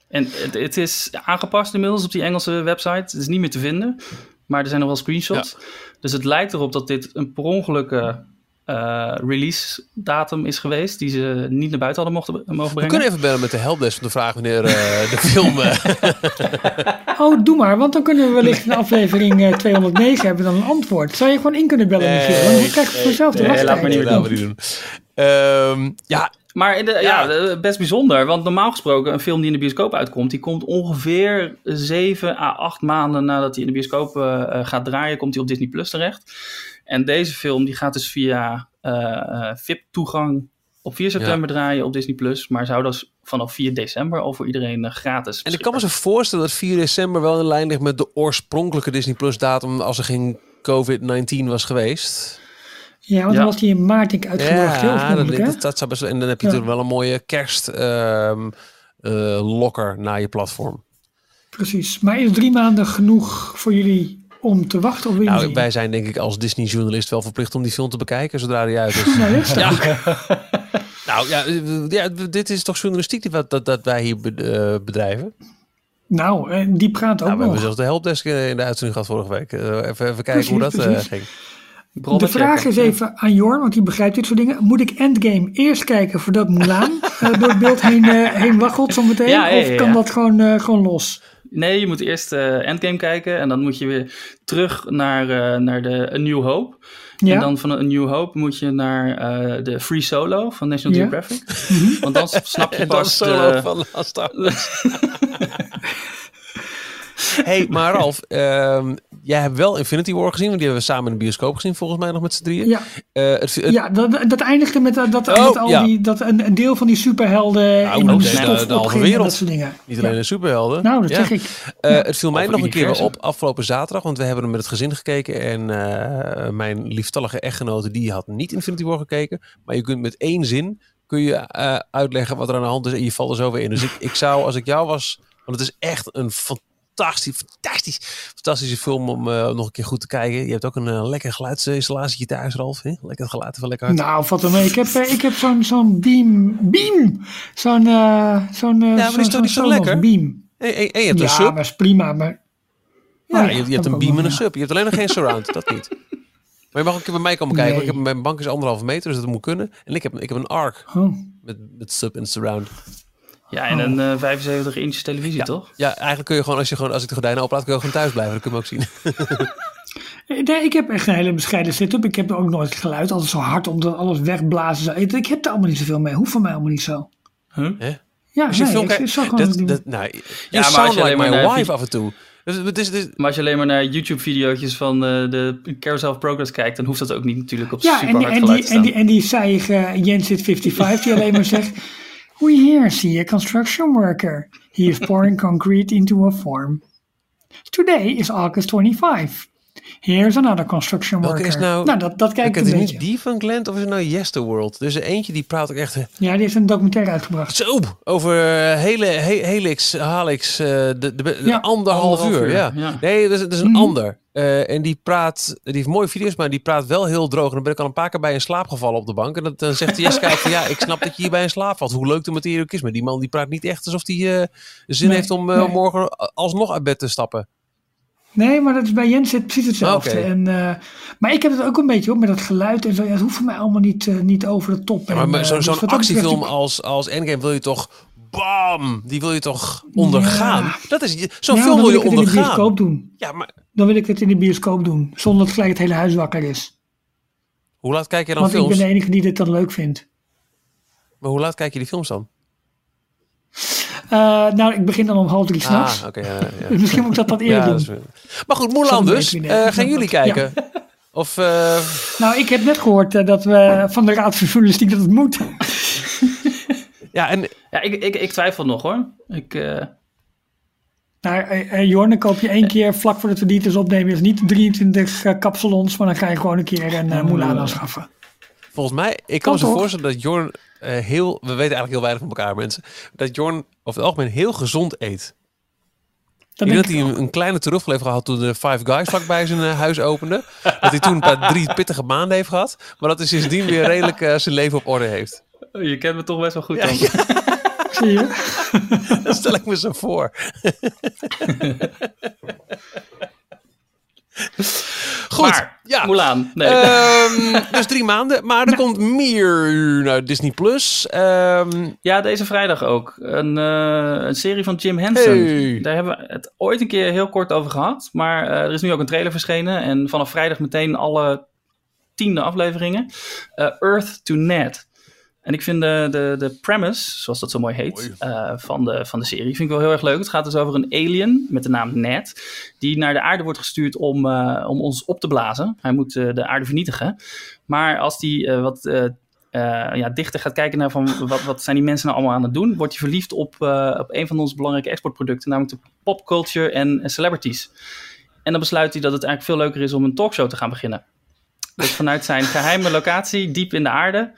En het, het is aangepast inmiddels op die Engelse website. Het is niet meer te vinden. Maar er zijn nog wel screenshots. Dus het lijkt erop dat dit een per ongelukke eh, release datum is geweest. Die ze niet naar buiten hadden mochten, mogen We brengen. kunnen even bellen met de helpdesk om te vragen wanneer eh, de film... eh, Oh, doe maar, want dan kunnen we wellicht in aflevering eh, 209 hebben we dan een antwoord. Zou je gewoon in kunnen bellen, Nee, Michiel? Dan krijg je vanzelf de nee, laat maar niet we doen. Ehm, ja, Maar in de, ja, best bijzonder. Want normaal gesproken, een film die in de bioscoop uitkomt... die komt ongeveer 7 à 8 maanden nadat hij in de bioscoop gaat draaien... komt hij op Disney Plus terecht. En deze film die gaat dus via eh, eh, VIP-toegang op 4 september draaien op Disney Plus. Maar zou dus vanaf 4 december al voor iedereen eh, gratis En ik kan me zo voorstellen dat 4 december wel in lijn ligt met de oorspronkelijke Disney Plus datum als er geen COVID-19 was geweest. Ja, want Ja. dan was die in maart denk ik uitgebracht. ja, dat, zou best, en dan heb je Ja. natuurlijk wel een mooie kerst ehm, eh, lokker naar je platform. Precies. Maar is drie maanden genoeg voor jullie om te wachten? Of wil Nou, wij zijn denk ik als Disney-journalist wel verplicht om die film te bekijken zodra die uit is. Nou, is Ja. nou ja, ja, dit is toch journalistiek die, wat- dat, dat wij hier eh, bedrijven. nou eh, die praat ook Nou, we hebben zelfs de helpdesk in de uitzending gehad vorige week. Eh, even, even kijken hoe dat eh, ging. Bronnen De vraag checken. is even aan Jorn, want die begrijpt dit soort dingen. Moet ik Endgame eerst kijken voordat Mulan eh, door het beeld heen, eh, heen waggelt zometeen? Ja, ja, ja, Of kan dat gewoon, eh, gewoon los? Nee, je moet eerst eh, Endgame kijken en dan moet je weer terug naar, eh, naar de A New Hope. Ja? En dan van A New Hope moet je naar eh, de Free Solo van National Ja. Geographic. Want dan snap je En dan pas solo de... van Wars. hey, maar Ralf, ehm, jij hebt wel Infinity War gezien, want die hebben we samen in de bioscoop gezien, volgens mij nog met z'n drieën. ja, Eh, het, het, ja dat, dat eindigde met dat, dat, Oh, al ja. die, dat een, een deel van die superhelden Nou, in de de- stof de opging wereld. dat soort dingen. Niet alleen Ja. de superhelden. Nou, dat Ja. zeg ik. Eh. Het viel mij Over nog een keer op afgelopen zaterdag, want we hebben hem met het gezin gekeken. En eh, mijn lieftallige echtgenote die had niet Infinity War gekeken. Maar je kunt met één zin kun je, eh, uitleggen wat er aan de hand is en je valt er zo weer in. Dus ik, ik zou, als ik jou was, want het is echt een fantastisch, fantastisch, fantastische film om eh, nog een keer goed te kijken. Je hebt ook een eh, lekker geluidsinstallatie thuis, Ralf. Hè? Lekker geluid van lekker hard. Nou, valt er mee. Ik heb, eh, ik heb zo'n zo'n beam. Beam! Zo'n. eh zo'n maar die is zo'n- toch- toch Sonos lekker? Beam. En, en- en je hebt Ja, een sub. maar is prima. Maar Ja, Oh je, je hebt een beam en een ja. sub. Je hebt alleen nog geen surround, dat niet. Maar je mag ook een keer bij mij komen kijken. Nee. Ik heb, mijn bank is anderhalve meter, dus dat moet kunnen. En ik heb, ik heb een ARC Oh. met, met sub en surround. Ja, en een eh, 75 inch televisie, toch? Ja, eigenlijk kun je gewoon, als, je gewoon, als ik de gordijnen oplaat, kun je gewoon thuis blijven. Dat kun je hem ook zien. Nee, ik heb echt een hele bescheiden setup. Ik heb er ook nooit geluid, altijd zo hard, omdat alles wegblazen. zou. Ik, ik heb er allemaal niet zoveel mee. Hoeft voor mij allemaal niet zo. Huh? Ja, Als je nee, ik, kijkt, ik zag gewoon dat, die- dat, nou, je maar als sound je like alleen my maar naar wife af en toe. Dus, het is, het is, Maar als je alleen maar naar YouTube-video's van eh, de Carousel of Progress kijkt, dan hoeft dat ook niet natuurlijk op Ja, super en die, hard en, geluid die, te en, staan. die, en die saaiige Jensit 55 die alleen maar zegt... We here see a construction worker. He is pouring concrete into a form. Today is August 25. Here's another construction Welke worker. is nou- dat, dat kijk ik het een is beetje. niet die van Glent of is het nou Yesterworld? Dus er eentje die praat ook echt eh, Ja, die heeft een documentaire uitgebracht. zo over eh, hele, he, Helix, Halix, eh, de, de, de Ja, anderhalf, anderhalf uur. uur, Ja. ja. Nee, dat is, dat is een Mhm. ander. En die praat, die heeft mooie video's, maar die praat wel heel droog. En dan ben ik al een paar keer bij in slaap gevallen op de bank. En dat, dan zegt Jessica van ja, ik snap dat je hier bij in slaap valt. Hoe leuk de materie ook is. Maar die man die praat niet echt alsof hij zin Nee, heeft om nee. morgen alsnog uit bed te stappen. Nee, maar dat is bij Jens zit precies hetzelfde. En, eh, maar ik heb het ook een beetje hoor, met dat geluid en zo. Ja, het hoeft voor mij allemaal niet, eh, niet over de top. Ja, maar eh, zo'n dus dat actiefilm als, als Endgame wil je toch... Bam! Die wil je toch ondergaan? Dat is, zo'n Ja, film dan wil je ik het in de ondergaan. bioscoop doen. Ja, maar Dan wil ik het in de bioscoop doen. Zonder dat gelijk het hele huis wakker is. hoe laat kijk je dan Want ik films? ben de enige die dit dan leuk vindt. Maar hoe laat kijk je die films dan? Eh, nou, ik begin dan om half drie s'nachts. Ah, oké. ja, ja. Dus misschien moet ik dat wat eerder Ja, doen. is- Maar goed, Zo'n dus. Eh, gaan jullie Ja. kijken? Of, eh, Nou, ik heb net gehoord eh, dat we van de Raad van Journalistiek dat het moet. ja, en Ja, ik, ik, ik twijfel nog hoor. Ik, eh, Nou, Jorn, dan koop je één keer vlak voordat we die dus opnemen. is niet 23 eh, kapsalons, maar dan ga je gewoon een keer een uh, Mulan aanschaffen. volgens mij, ik kan Kan me zo voorstellen dat Jorn heel... We weten eigenlijk heel weinig van elkaar, mensen. Dat Jorn over het algemeen heel gezond eet. Dat Ik denk dat hij een, een kleine heeft gehad toen de Five Guys vlakbij zijn eh, huis opende. Dat hij toen een paar drie pittige maanden heeft gehad. Maar dat hij sindsdien weer redelijk eh, zijn leven op orde heeft. je kent me toch best wel goed Ja, dan. ja, Zie je? dat stel ik me zo voor. Goed, Maar, ja. Mulan. Nee. Ehm, dus drie maanden. Maar er komt meer naar Disney+. Plus. Ehm, Ja, deze vrijdag ook. Een, eh, een serie van Jim Henson. Hey. Daar hebben we het ooit een keer heel kort over gehad. Maar eh, er is nu ook een trailer verschenen. En vanaf vrijdag meteen alle tiende afleveringen. Eh, Earth to Ned. En ik vind de, de, de premise, zoals dat zo mooi heet, eh, van, de, van de serie, vind ik wel heel erg leuk. Het gaat dus over een alien met de naam Ned, die naar de aarde wordt gestuurd om, eh, om ons op te blazen. Hij moet eh, de aarde vernietigen. Maar als die eh, wat ja, dichter gaat kijken naar van wat, wat zijn die mensen nou allemaal aan het doen, wordt hij verliefd op, op een van onze belangrijke exportproducten, namelijk de popculture en en celebrities. En dan besluit hij dat het eigenlijk veel leuker is om een talkshow te gaan beginnen. Dus vanuit zijn geheime locatie, diep in de aarde,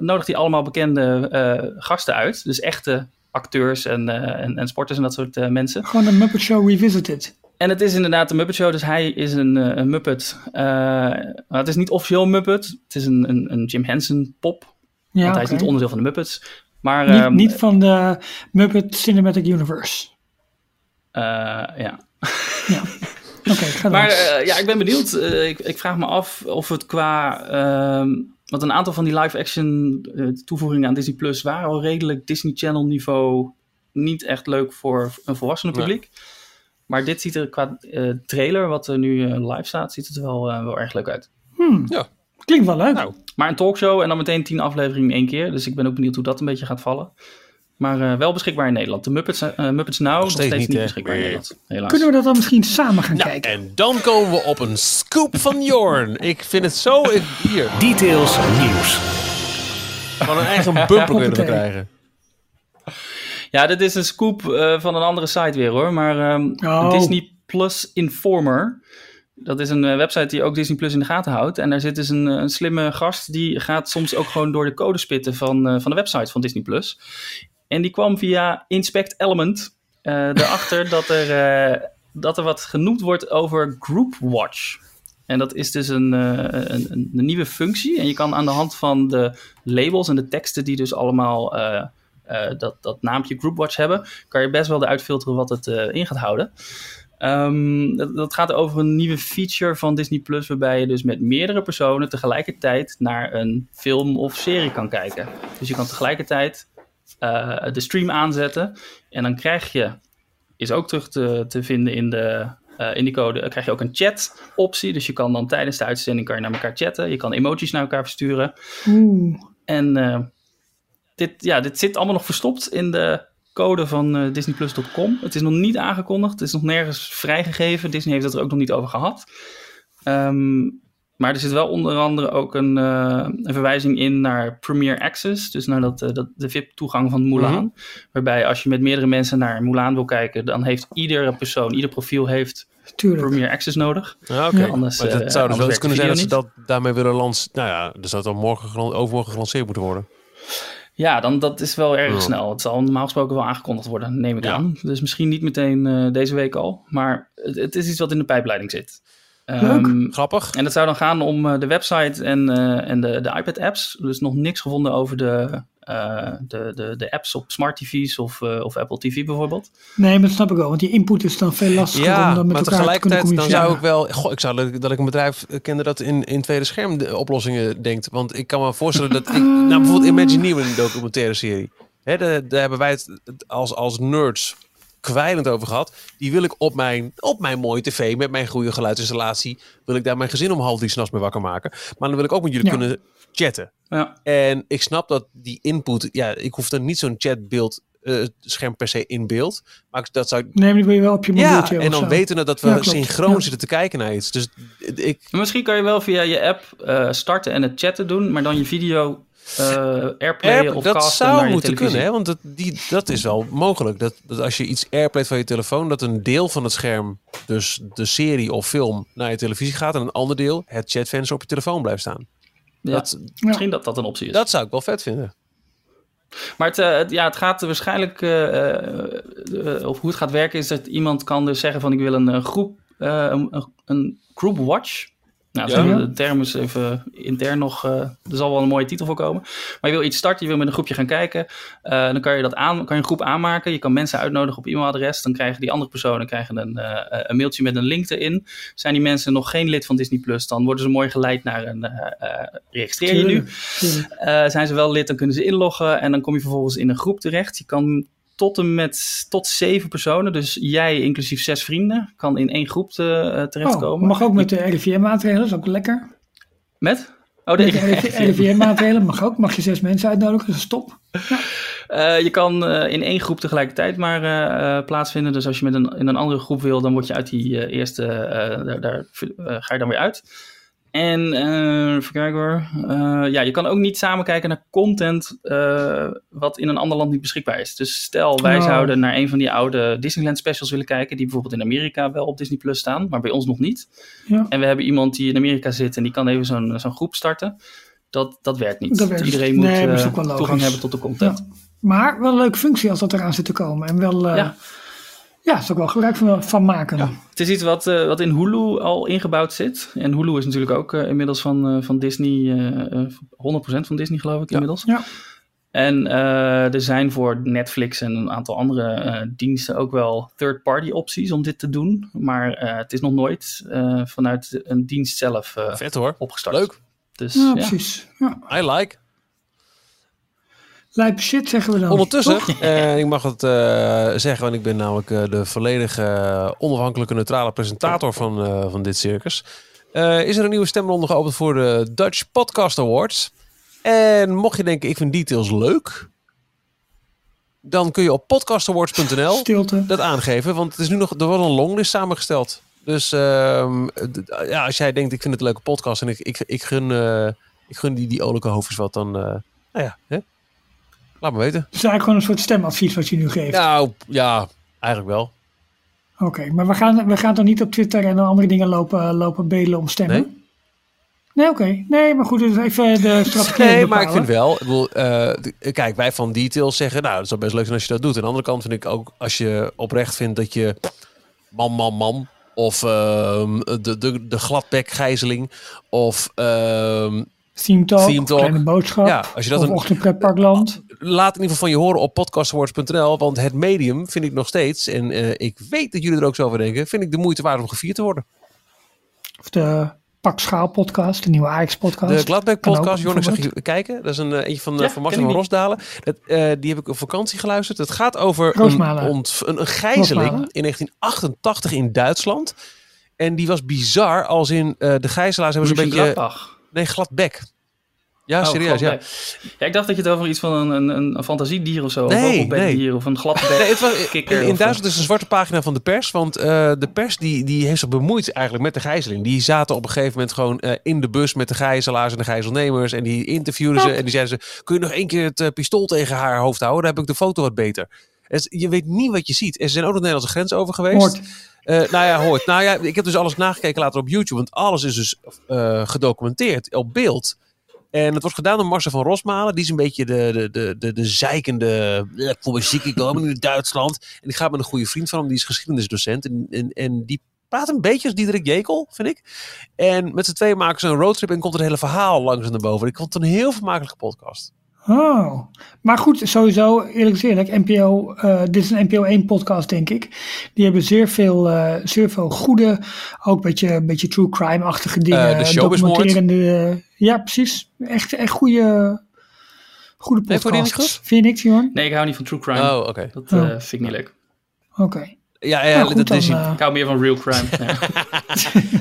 nodigt hij allemaal bekende eh, gasten uit. Dus echte acteurs en, eh, en, en sporters en dat soort eh, mensen. Gewoon een Muppet Show Revisited. En het is inderdaad een Muppet Show, dus hij is een, eh, een Muppet. Eh, het is niet officieel een Muppet, het is een, een, een Jim Henson pop. Ja, want hij is niet onderdeel van de Muppets. Maar Niet, ehm, niet van de Muppet Cinematic Universe. eh, ja. Ja. Oké, ga door. Maar eh, ja, ik ben benieuwd. Eh, ik, ik vraag me af of het qua. ehm, want een aantal van die live-action eh, toevoegingen aan Disney Plus waren al redelijk Disney Channel niveau. Niet echt leuk voor een volwassenen Nee. publiek. Maar dit ziet er qua eh, trailer, wat er nu eh, live staat, ziet het er wel, eh, wel erg leuk uit. Hmm. Ja. Klinkt wel leuk. Nou, Maar een talkshow en dan meteen tien afleveringen in één keer. Dus ik ben ook benieuwd hoe dat een beetje gaat vallen. Maar eh, wel beschikbaar in Nederland. De Muppets, eh, Muppets Now nog steeds steeds, niet, beschikbaar in. Nederland. Helaas. Kunnen we dat dan misschien samen gaan nou, kijken? en dan komen we op een scoop van Jorn. Ik vind het zo... ik- hier, Details nieuws. van een eigen bumper kunnen we krijgen. Ja, dit is een scoop eh, van een andere site weer hoor. Maar ehm, Oh. Disney Plus Informer. Dat is een website die ook Disney Plus in de gaten houdt. En daar zit dus een, een slimme gast. Die gaat soms ook gewoon door de code spitten van, eh, van de website van Disney Plus. En die kwam via Inspect Element eh, erachter dat, er, eh, dat er wat genoemd wordt over Group Watch. En dat is dus een, eh, een, een, een nieuwe functie. En je kan aan de hand van de labels en de teksten die dus allemaal eh, dat, dat naampje Groupwatch hebben, kan je best wel eruit filteren wat het eh, in gaat houden. Ehm, dat, dat gaat over een nieuwe feature van Disney Plus, waarbij je dus met meerdere personen tegelijkertijd naar een film of serie kan kijken. Dus je kan tegelijkertijd eh, de stream aanzetten. En dan krijg je, is ook terug te, te vinden in, de, eh, in die code, krijg je ook een chat optie. Dus je kan dan tijdens de uitzending kan je naar elkaar chatten. Je kan emojis naar elkaar versturen. Oeh. En eh, dit, ja, dit zit allemaal nog verstopt in de code van disneyplus.com. Het is nog niet aangekondigd. Het is nog nergens vrijgegeven. Disney heeft het er ook nog niet over gehad. Ehm, maar er zit wel onder andere ook een, eh, een verwijzing in naar Premier Access. Dus naar dat, eh, dat, de VIP-toegang van Mulan. Waarbij als je met meerdere mensen naar Mulan wil kijken... dan heeft iedere persoon, ieder profiel heeft Tuurlijk. Premier Access nodig. Ja, oké. Ja. Anders, maar eh, dat zou dus wel eens kunnen zijn dat ze dat daarmee willen lanceren. Nou ja, dus dat dan morgen, overmorgen gelanceerd moeten worden. Ja, dan, dat is wel erg Ja. snel. Het zal normaal gesproken wel aangekondigd worden, neem ik Ja. aan. Dus misschien niet meteen eh, deze week al. Maar het, het is iets wat in de pijpleiding zit. Leuk. Ehm, Grappig. en het zou dan gaan om eh, de website en, eh, en de, de iPad-apps. Dus nog niks gevonden over de, eh, de, de, de apps op smart TV's of, eh, of Apple TV bijvoorbeeld. Nee, maar dat snap ik wel. Want die input is dan veel lastiger om Ja, dan met maar elkaar te kunnen tegelijkertijd dan communiceren. zou ik wel... Goh, ik zou dat, dat ik een bedrijf kende dat in, in tweede scherm de oplossingen denkt. Want ik kan me voorstellen dat ik... Nou, bijvoorbeeld Imagineering documentaire serie. Hè, daar, daar hebben wij het als, als nerds kwijlend over gehad. Die wil ik op mijn, op mijn mooie tv met mijn goede geluidsinstallatie... wil ik daar mijn gezin om half drie s'nachts mee wakker maken. Maar dan wil ik ook met jullie Ja. kunnen chatten. Ja, En ik snap dat die input... Ja, ik hoef dan niet zo'n chatbeeld... eh, scherm per se in beeld. Maar dat zou ik Nee, maar die wil je wel op je ja, mobieltje en of dan zo. weten we dat we Ja, synchroon Ja. zitten te kijken naar iets. Dus ik, Maar misschien kan je wel via je app eh, starten en het chatten doen, maar dan je video eh airplayen Air- of dat casten zou naar je moeten televisie. kunnen, hè? want dat, die, dat is wel mogelijk. Dat, dat als je iets airplayt van je telefoon, dat een deel van het scherm, dus de serie of film, naar je televisie gaat en een ander deel, het chatvenster op je telefoon blijft staan. Ja, Dat, Misschien dat dat een optie is. dat zou ik wel vet vinden. Maar het, eh, ja, het gaat waarschijnlijk, eh, of hoe het gaat werken, is dat iemand kan dus zeggen van ik wil een, groep, eh, een- een group watch. Nou, Ja. de term is even intern nog, eh, er zal wel een mooie titel voor komen. Maar je wil iets starten, je wil met een groepje gaan kijken. Eh, dan kan je, dat aan, kan je een groep aanmaken. Je kan mensen uitnodigen op e-mailadres. Dan krijgen die andere personen krijgen een, eh, een mailtje met een link erin. Zijn die mensen nog geen lid van Disney Plus, dan worden ze mooi geleid naar een registreer je nu. Zijn ze wel lid, dan kunnen ze inloggen en dan kom je vervolgens in een groep terecht. Je kan tot en met tot zeven personen, dus jij inclusief zes vrienden, kan in één groep te, eh, Oh, terechtkomen. mag ook met de RIVM-maatregelen, dat is ook lekker. Met? Oh, de RIVM-maatregelen mag ook. Mag je zes mensen uitnodigen, dat is top. Eh, je kan eh, in één groep tegelijkertijd maar plaatsvinden. Dus als je met een, in een andere groep wil, dan word je uit die eerste, daar, daar ga je dan weer uit. En even kijken hoor. Eh, ja, je kan ook niet samen kijken naar content eh, wat in een ander land niet beschikbaar is. Dus stel, wij Oh. zouden naar een van die oude Disneyland specials willen kijken, die bijvoorbeeld in Amerika wel op Disney Plus staan, maar bij ons nog niet. Ja. En we hebben iemand die in Amerika zit en die kan even zo'n zo'n groep starten. Dat, dat werkt niet. Dat werkt Iedereen moet Nee, toegang hebben tot de content. Ja. Maar wel een leuke functie als dat eraan zit te komen. En wel, Ja. Ja, er is ook wel gebruik van, van maken. Het is iets wat, eh, wat in Hulu al ingebouwd zit. En Hulu is natuurlijk ook eh, inmiddels van, eh, van Disney, eh, eh, 100% van Disney geloof ik inmiddels. Ja. En eh, er zijn voor Netflix en een aantal andere eh, diensten ook wel third-party opties om dit te doen. Maar eh, het is nog nooit eh, vanuit een dienst zelf eh, Vet hoor. opgestart. Leuk. Dus Ja, ja, precies. Ja. I like. Lijp shit zeggen we dan. Ondertussen, en ik mag het eh, zeggen, want ik ben namelijk eh, de volledige eh, onafhankelijke neutrale presentator van, eh, van dit circus. eh, is er een nieuwe stemronde geopend voor de Dutch Podcast Awards. En mocht je denken, ik vind details leuk, dan kun je op podcastawards.nl dat aangeven. Want het is nu nog, er wordt een longlist samengesteld. Dus ehm, ja, als jij denkt, ik vind het een leuke podcast en ik, ik, ik, gun, eh, ik gun die, die olijke hoofdjes wat, dan eh, nou ja, hè? Laat me weten. Is eigenlijk gewoon een soort stemadvies wat je nu geeft. Nou, ja, eigenlijk wel. Oké, maar we gaan, we gaan toch niet op Twitter en andere dingen lopen, lopen bedelen om stemmen? Nee? Nee, oké. Nee, maar goed, dus even de strategie Nee, maar ik vind wel. Ik bedoel, eh, kijk, wij van Details zeggen, nou, het zou best leuk zijn als je dat doet. Aan de andere kant vind ik ook, als je oprecht vindt dat je man, man, man, of ehm, de, de, de gladbek gijzeling, of ehm, Theme Talk, Theme Talk. Kleine Boodschap, ja, als je dat of een, Ochtendpretparkland. laat in ieder geval van je horen op podcastawards.nl, want het medium vind ik nog steeds, en eh, ik weet dat jullie er ook zo over denken, vind ik de moeite waard om gevierd te worden. Of de Pak Schaal podcast, de nieuwe Ajax podcast. De Gladbeck podcast, Jorn, ik zag je kijken. Dat is een, eh, eentje van, eh, Ja, van. Rosdalen. Dat, eh, die heb ik op vakantie geluisterd. Het gaat over een, Roosmalen. een, een gijzeling Roosmalen. in 1988 in Duitsland. En die was bizar, als in eh, de gijzelaars hebben zo'n beetje... Mönchengladbach. Nee, Gladbeck. Ja, Oh, serieus, ja. Ja. Ik dacht dat je het over iets van een, een, een fantasiedier of zo. Nee, een vogelbekdier of een gladbek Nee, het was, kikker. in, in of- Duitsland is een zwarte pagina van de pers. Want eh, de pers die, die heeft zich bemoeid eigenlijk met de gijzeling. Die zaten op een gegeven moment gewoon eh, in de bus met de gijzelaars en de gijzelnemers. En die interviewden ze. En die zeiden ze, kun je nog één keer het eh, pistool tegen haar hoofd houden? Dan heb ik de foto wat beter. Is- je weet niet wat je ziet. En ze zijn ook de Nederlandse grens over geweest. Eh, nou ja, hoort. Nou ja, ik heb dus alles nagekeken later op YouTube. Want alles is dus eh, gedocumenteerd op beeld. En het wordt gedaan door Marcel van Rosmalen. Die is een beetje de, de, de, de, de zeikende... "Ja, Ik voel me ziek, ik kom in Duitsland. En die gaat met een goede vriend van hem. Die is geschiedenisdocent. En, en, en die praat een beetje als Diederik Jekel, vind ik. En met z'n tweeën maken ze een roadtrip. En komt het hele verhaal langzaam naar boven. Ik vond het een heel vermakelijke podcast. Oh, maar goed, sowieso, eerlijk eerlijk, NPO, eh, dit is een NPO 1 podcast, denk ik. Die hebben zeer veel, eh, zeer veel goede, ook een beetje, een beetje true crime-achtige dingen. Eh, de Showbizmoord. documenterende, ja, precies. Echt, echt goede, goede Nee, podcasts. Vind je niks, Johan? Nee, ik hou niet van true crime. Oh, oké. Dat Oh. eh, vind ik niet leuk. Oké. Ja, ja Nou, goed, dat dan, is, eh, Ik hou meer van real crime. ja.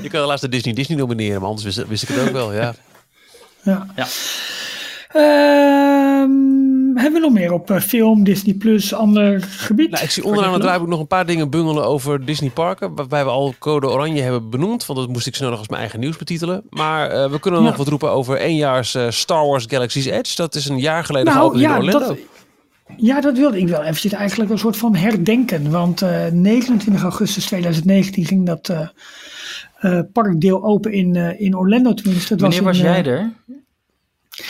je kan helaas de Disney Disney nomineren. Maar anders wist, wist ik het ook wel, ja. ja. Ja. Ehm, hebben we nog meer op eh, film, Disney Plus, ander gebied? Nou, ik zie onderaan het draaiboek nog een paar dingen bungelen over Disney Parken. Waarbij we al Code Oranje hebben benoemd. Want dat moest ik snel nog als mijn eigen nieuws betitelen. Maar eh, we kunnen nog wat roepen over éénjaars eh, Star Wars Galaxy's Edge. Dat is een jaar geleden Nou geopend in Orlando. dat, ja, dat wilde ik wel eventjes eigenlijk een soort van herdenken. Want eh 29 augustus 2019 ging dat eh, eh, parkdeel open in, eh, in Orlando tenminste. Dat Wanneer was in, jij er?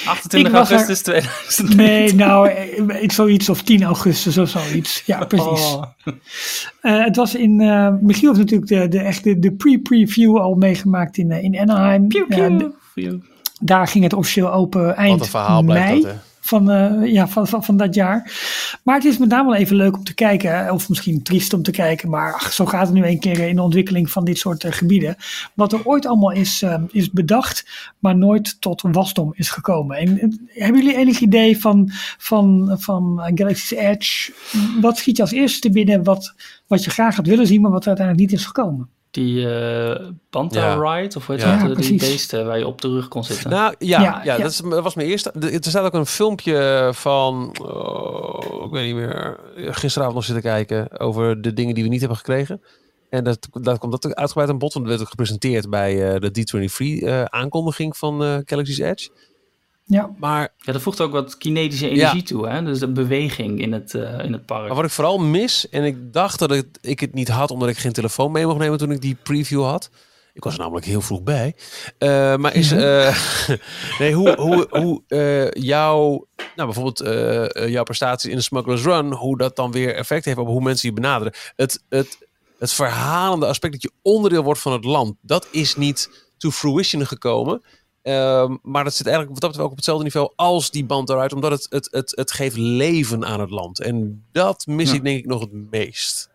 28 Ik was er- augustus 2019. Nee, nou, eh, iets zoiets of 10 augustus of zoiets. Ja, precies. Oh. Eh, het was in, eh Michiel heeft natuurlijk de, de, echt de, de pre-preview al meegemaakt in, eh, in Anaheim. Daar ging het officieel open eind Wat een verhaal blijft mei. dat, hè? Van, eh, ja, van, van, dat jaar. Maar het is met name wel even leuk om te kijken, of misschien triest om te kijken, maar ach, zo gaat het nu een keer in de ontwikkeling van dit soort eh, gebieden. Wat er ooit allemaal is, eh, is bedacht, maar nooit tot wasdom is gekomen. En, eh, hebben jullie enig idee van, van, van eh, Galaxy's Edge? Wat schiet je als eerste te binnen wat, wat je graag had willen zien, maar wat uiteindelijk niet is gekomen? Die Banta Ja. Ride, of hoe heet Ja. dat? Ja, Eh, die beesten waar je op de rug kon zitten. Nou ja, ja. Dat, is, dat was mijn eerste. de- Er staat ook een filmpje van, oh, ik weet niet meer, gisteravond nog zitten kijken over de dingen die we niet hebben gekregen. En dat, dat komt dat uitgebreid aan bod, want dat werd ook gepresenteerd bij eh, de D23 eh, aankondiging van eh, Galaxy's Edge. Ja, Maar, Ja, dat voegt ook wat kinetische energie toe, hè? Dus de beweging in het, eh, in het park. maar wat ik vooral mis, en ik dacht dat ik, ik het niet had omdat ik geen telefoon mee mocht nemen toen ik die preview had. Ik was er namelijk heel vroeg bij. Eh, maar is, eh, nee, hoe, hoe, hoe eh, jouw, nou bijvoorbeeld jouw prestaties in de Smuggler's Run, hoe dat dan weer effect heeft op hoe mensen je benaderen. Het, het, het verhalende aspect dat je onderdeel wordt van het land, dat is niet to fruition gekomen. Ehm, maar dat zit eigenlijk wat dat betreft ook op hetzelfde niveau als die band eruit, omdat het, het, het, het geeft leven aan het land. En dat mis Ja. ik denk ik nog het meest.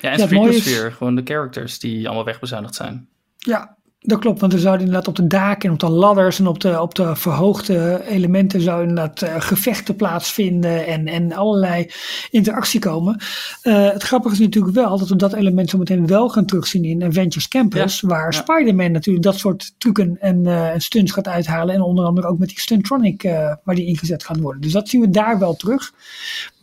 Ja, en Ja, het mooie is- Streetmosphere, gewoon de characters die allemaal wegbezuinigd zijn. Ja, dat klopt. Want er zouden inderdaad op de daken en op de ladders en op de, op de verhoogde elementen zouden inderdaad eh, gevechten plaatsvinden en, en allerlei interactie komen. Eh, het grappige is natuurlijk wel dat we dat element zo meteen wel gaan terugzien in Avengers Campus, waar ja. Spider-Man natuurlijk dat soort trucken en, en stunts gaat uithalen. En onder andere ook met die Stuntronic waar die ingezet gaat worden. Dus dat zien we daar wel terug.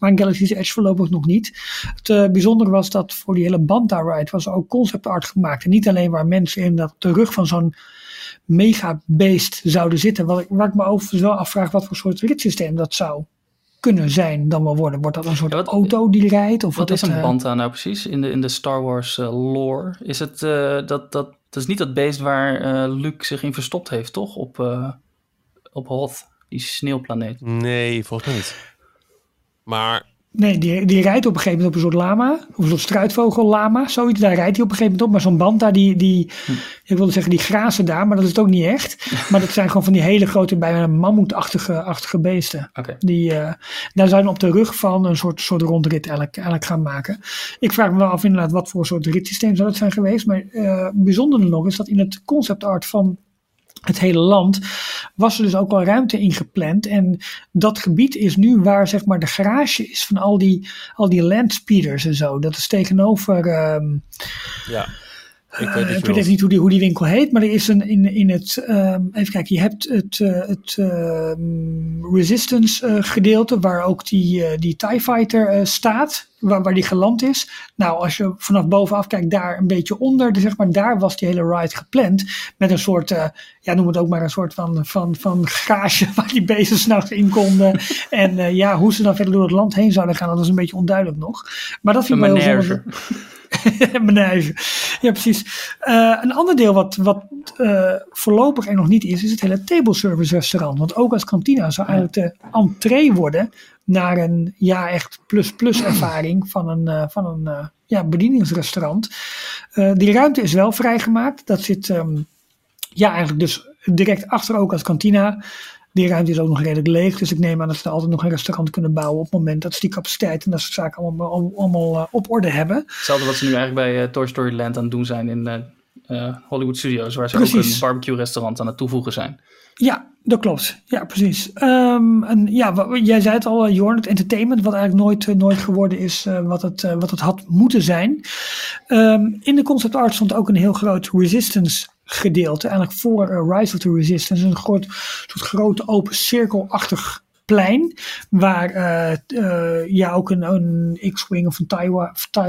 Maar in Galaxy's Edge voorlopig nog niet. Het eh, bijzondere was dat voor die hele Banta ride was er ook concept art gemaakt. En niet alleen waar mensen inderdaad op de rug van zo'n mega beest zouden zitten. Wat ik, waar ik me overigens wel afvraag wat voor soort ritssysteem dat zou kunnen zijn dan wel worden. Wordt dat een soort Ja, wat- auto die rijdt? Of Wat is een dat, eh, Banta nou precies in de, in de Star Wars eh, lore? Is het eh, dat, dat, dat is niet dat beest waar eh, Luke zich in verstopt heeft, toch? Op, eh op Hoth, die sneeuwplaneet. Nee, volgens mij niet. Maar Nee, die, die rijdt op een gegeven moment op een soort lama. Of een soort struitvogellama. Zoiets, daar rijdt hij op een gegeven moment op. Maar zo'n band daar, die, die ik wilde zeggen die grazen daar. Maar dat is het ook niet echt. Maar dat zijn gewoon van die hele grote, bijna mammoetachtige achtige beesten. Die, eh, daar zijn op de rug van een soort, soort rondrit eigenlijk, eigenlijk gaan maken. Ik vraag me wel af inderdaad wat voor soort ritssysteem zou dat zijn geweest. Maar eh bijzonder nog is dat in het concept art van het hele land was er dus ook al ruimte ingepland. En dat gebied is nu waar zeg maar de garage is van al die, al die landspeeders en zo. Dat is tegenover... ehm, Ja. Ik eh, weet, ik het weet even niet hoe die, hoe die winkel heet, maar er is een in, in het. ehm, even kijken, je hebt het, eh, het ehm, Resistance eh, gedeelte waar ook die, eh, die TIE Fighter eh, staat, waar, waar die geland is. Nou, als je vanaf bovenaf kijkt, daar een beetje onder, dus zeg maar, daar was die hele ride gepland. Met een soort, eh, ja, noem het ook maar een soort van, van, van garage waar die beesten s'nachts in konden. en eh, ja, hoe ze dan verder door het land heen zouden gaan, dat is een beetje onduidelijk nog. Maar dat vind ik wel heel manege. Menage. Ja, precies. Eh, een ander deel wat, wat eh, voorlopig er nog niet is, is het hele table service restaurant. Want ook als kantina zou eigenlijk de entree worden naar een ja, echt plus-plus ervaring van een, eh, van een ja, bedieningsrestaurant. Die ruimte is wel vrijgemaakt. Dat zit ehm, ja, eigenlijk dus direct achter ook als kantina. Die ruimte is ook nog redelijk leeg. Dus ik neem aan dat ze er altijd nog een restaurant kunnen bouwen op het moment dat ze die capaciteit en dat soort zaken allemaal, allemaal eh, op orde hebben. Hetzelfde wat ze nu eigenlijk bij eh, Toy Story Land aan het doen zijn in eh, Hollywood Studios. Waar ze ook een barbecue restaurant aan het toevoegen zijn. Ja, dat klopt. Ja, precies. Ehm, en ja, jij zei het al, eh, Jorn, het entertainment, wat eigenlijk nooit, nooit geworden is wat, het, wat het had moeten zijn. Ehm, in de concept art stond ook een heel groot resistance gedeelte. Eigenlijk voor eh, Rise of the Resistance. Een soort grote open cirkelachtig plein. Waar eh, eh, ja, ook een, een X-Wing of een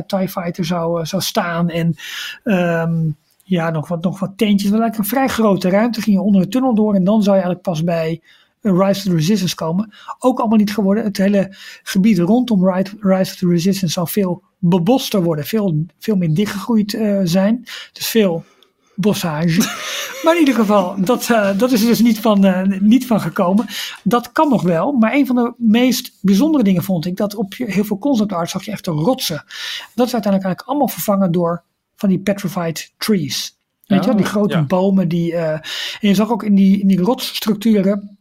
TIE, Fighter zou, zou staan. En ehm, ja, nog wat, nog wat tentjes. Maar eigenlijk een vrij grote ruimte. Ging je onder de tunnel door en dan zou je eigenlijk pas bij Rise of the Resistance komen. Ook allemaal niet geworden. Het hele gebied rondom Rise of the Resistance zal veel beboster worden. Veel, veel meer dichtgegroeid zijn. Dus veel bossage. maar in ieder geval, dat, eh, dat is er dus niet van, eh, niet van gekomen. Dat kan nog wel. Maar een van de meest bijzondere dingen vond ik dat op je- heel veel concept art zag je echt de rotsen. Dat is uiteindelijk eigenlijk allemaal vervangen door van die petrified trees. Weet je die grote ja. bomen die. eh, en je zag ook in die, in die rotsstructuren.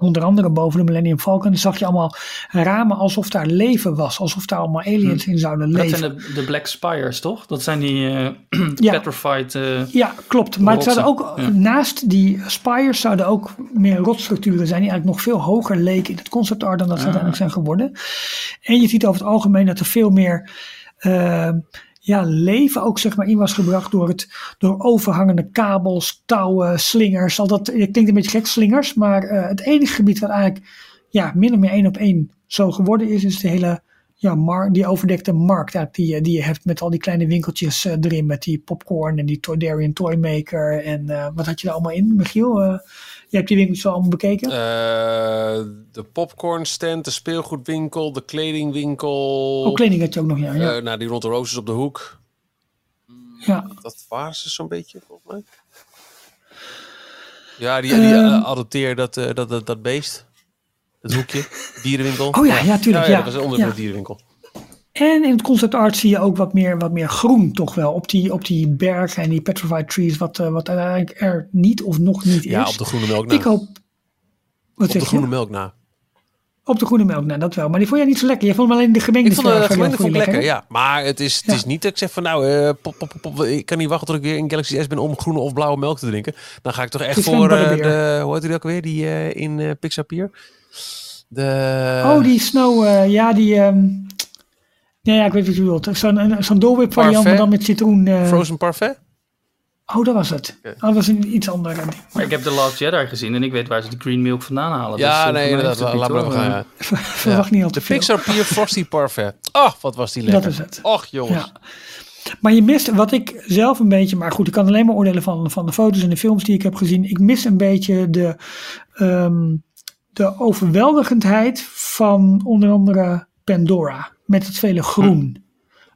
Onder andere boven de Millennium Falcon zag je allemaal ramen alsof daar leven was. Alsof daar allemaal aliens in zouden Dat leven. zijn de, de Black Spires, toch? Dat zijn die eh, Ja. petrified... eh, Ja, klopt. Maar het zouden ook, ja. naast die spires zouden ook meer rotstructuren zijn die eigenlijk nog veel hoger leken in het concept art dan dat ze Ah. uiteindelijk zijn geworden. En je ziet over het algemeen dat er veel meer eh, ja, leven ook zeg maar in was gebracht door, het, door overhangende kabels, touwen, slingers. Al dat klinkt een beetje gek, slingers, maar eh, het enige gebied wat eigenlijk ja, min of meer één op één zo geworden is, is de hele ja, mar die overdekte markt die, die je hebt met al die kleine winkeltjes eh, erin. Met die popcorn en die Toydarian Toymaker. En eh, wat had je er allemaal in, Michiel? Je hebt die winkeltjes al allemaal bekeken? Eh, de popcorn stand, de speelgoedwinkel, de kledingwinkel. oh, kleding had je ook nog, ja. ja, Eh, nou, die Rotte Roses op de hoek. ja. Dat waren ze zo'n beetje, volgens mij. Ja, die, die Ehm. eh, adopteer dat, dat, dat, dat beest. Het hoekje. Dierenwinkel. Oh ja, ja, tuurlijk, Ja, ja. dat was onder de dierenwinkel. En in het concept art zie je ook wat meer, wat meer groen toch wel. Op die, op die bergen en die petrified trees. Wat, eh, wat uiteindelijk er niet of nog niet is. Ja, op de groene melk na. Ik hoop... Wat op de groene je? melk na. Op de groene melk, nou dat wel. Maar die vond jij niet zo lekker. Je vond hem alleen de gemengde Ik vond de gemengde vond lekker, ja. Maar het is, het Ja. is niet dat ik zeg van nou, eh, pop, pop, pop, ik kan niet wachten tot ik weer in Galaxy S ben om groene of blauwe melk te drinken. Dan ga ik toch echt voor eh, de, hoe heet die ook weer, die in Pixar Pier? De... Oh, die Snow, ja, die. ehm ja, ja, ik weet wat je bedoelt. Zo'n een- zo'n Dole variant, maar dan met citroen. eh, Frozen Parfait? Oh, dat was het. Oh, dat was een iets ander ding. Maar ik heb The Last Jedi gezien en ik weet waar ze die green milk vandaan halen. Ja, Dus, eh, nee, het Laat niet, maar gaan. ja. Verwacht niet al te De veel. Pixar Pier Frosty Parfait. Oh, wat was die lekker. Dat is het. Och, jongens. Ja. Maar je mist, wat ik zelf een beetje, maar goed, ik kan alleen maar oordelen van, van de foto's en de films die ik heb gezien. Ik mis een beetje de, ehm, de overweldigendheid van onder andere Pandora. Met het vele groen.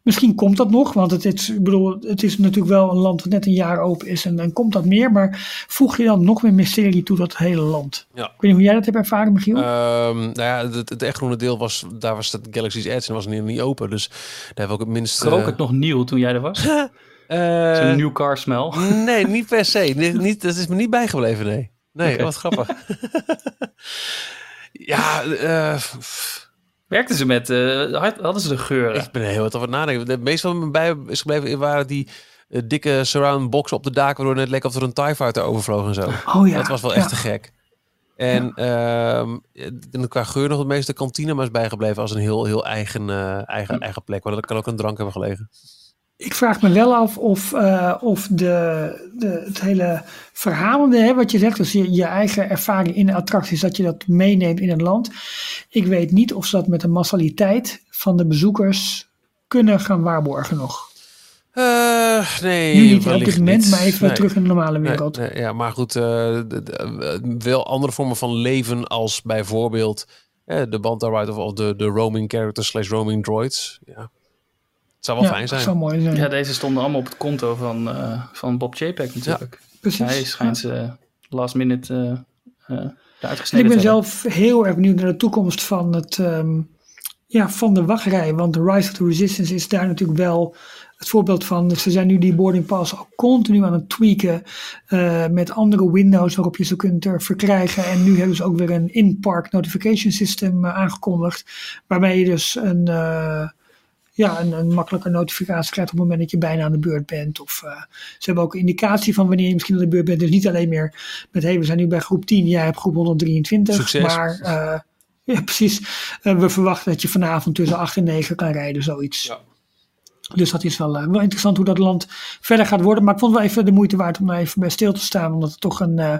Misschien komt dat nog, want het is, ik bedoel, het is natuurlijk wel een land wat net een jaar open is en dan komt dat meer. Maar voeg je dan nog meer mysterie toe dat hele land? Ja. Ik weet niet hoe jij dat hebt ervaren, Michiel. Ehm, nou ja, het, het echt groene deel was, daar was het Galaxy's Edge en was niet, niet open. Dus daar hebben we ook het minst... Krook eh, het nog nieuw toen jij er was? eh, Zo'n nieuw car smell. Nee, niet per se. Nee, niet, dat is me niet bijgebleven, nee. Nee, wat grappig. ja, eh, Werkten ze met, eh, had- hadden ze de geuren? ik ben er heel wat over het nadenken. Het meeste wat me bij is gebleven waren die eh, dikke surround boxen op de daken, waardoor het net leek of er een TIE Fighter overvloog en zo. oh ja. dat was wel ja. echt te gek. En ehm, en qua geur nog het meeste kantine maar is bijgebleven als een heel, heel eigen, eh, eigen, eigen plek. Maar dat kan ook een drank hebben gelegen. Ik vraag me wel af of, eh, of de, de, het hele verhalende, hè, wat je zegt, dus je, je eigen ervaring in de attracties, dat je dat meeneemt in een land. Ik weet niet of ze dat met de massaliteit van de bezoekers kunnen gaan waarborgen nog. Eh, nee, nu niet op dit moment, maar even Nee. terug in de normale wereld. nee, ja, maar goed, eh, de- de- wel andere vormen van leven als bijvoorbeeld de Banta Ride of, of de, de roaming characters slash roaming droids. Ja. Het zou wel ja, fijn zijn. zou mooi zijn. Ja, deze stonden allemaal op het konto van, eh, van Bob Chapek natuurlijk. Precies. Hij schijnt ze last minute eh eh eruit En gesneden ik ben te hebben. zelf heel erg benieuwd naar de toekomst van, het, ehm, ja, van de wachtrij. Want de Rise of the Resistance is daar natuurlijk wel het voorbeeld van. Ze zijn nu die boarding pass al continu aan het tweaken. eh, met andere windows waarop je ze kunt eh, verkrijgen. En nu hebben ze ook weer een in-park notification system eh, aangekondigd. Waarmee je dus een, eh, ja, een, een makkelijke notificatie krijgt op het moment dat je bijna aan de beurt bent. Of eh, ze hebben ook een indicatie van wanneer je misschien aan de beurt bent. Dus niet alleen meer met hey, we zijn nu bij groep 10, jij hebt groep 123. Succes. Maar eh, ja, precies. Eh, we verwachten dat je vanavond tussen 8 en 9 kan rijden, zoiets. Ja. Dus dat is wel, eh, wel interessant hoe dat land verder gaat worden. Maar ik vond het wel even de moeite waard om daar even bij stil te staan. Omdat het toch een eh,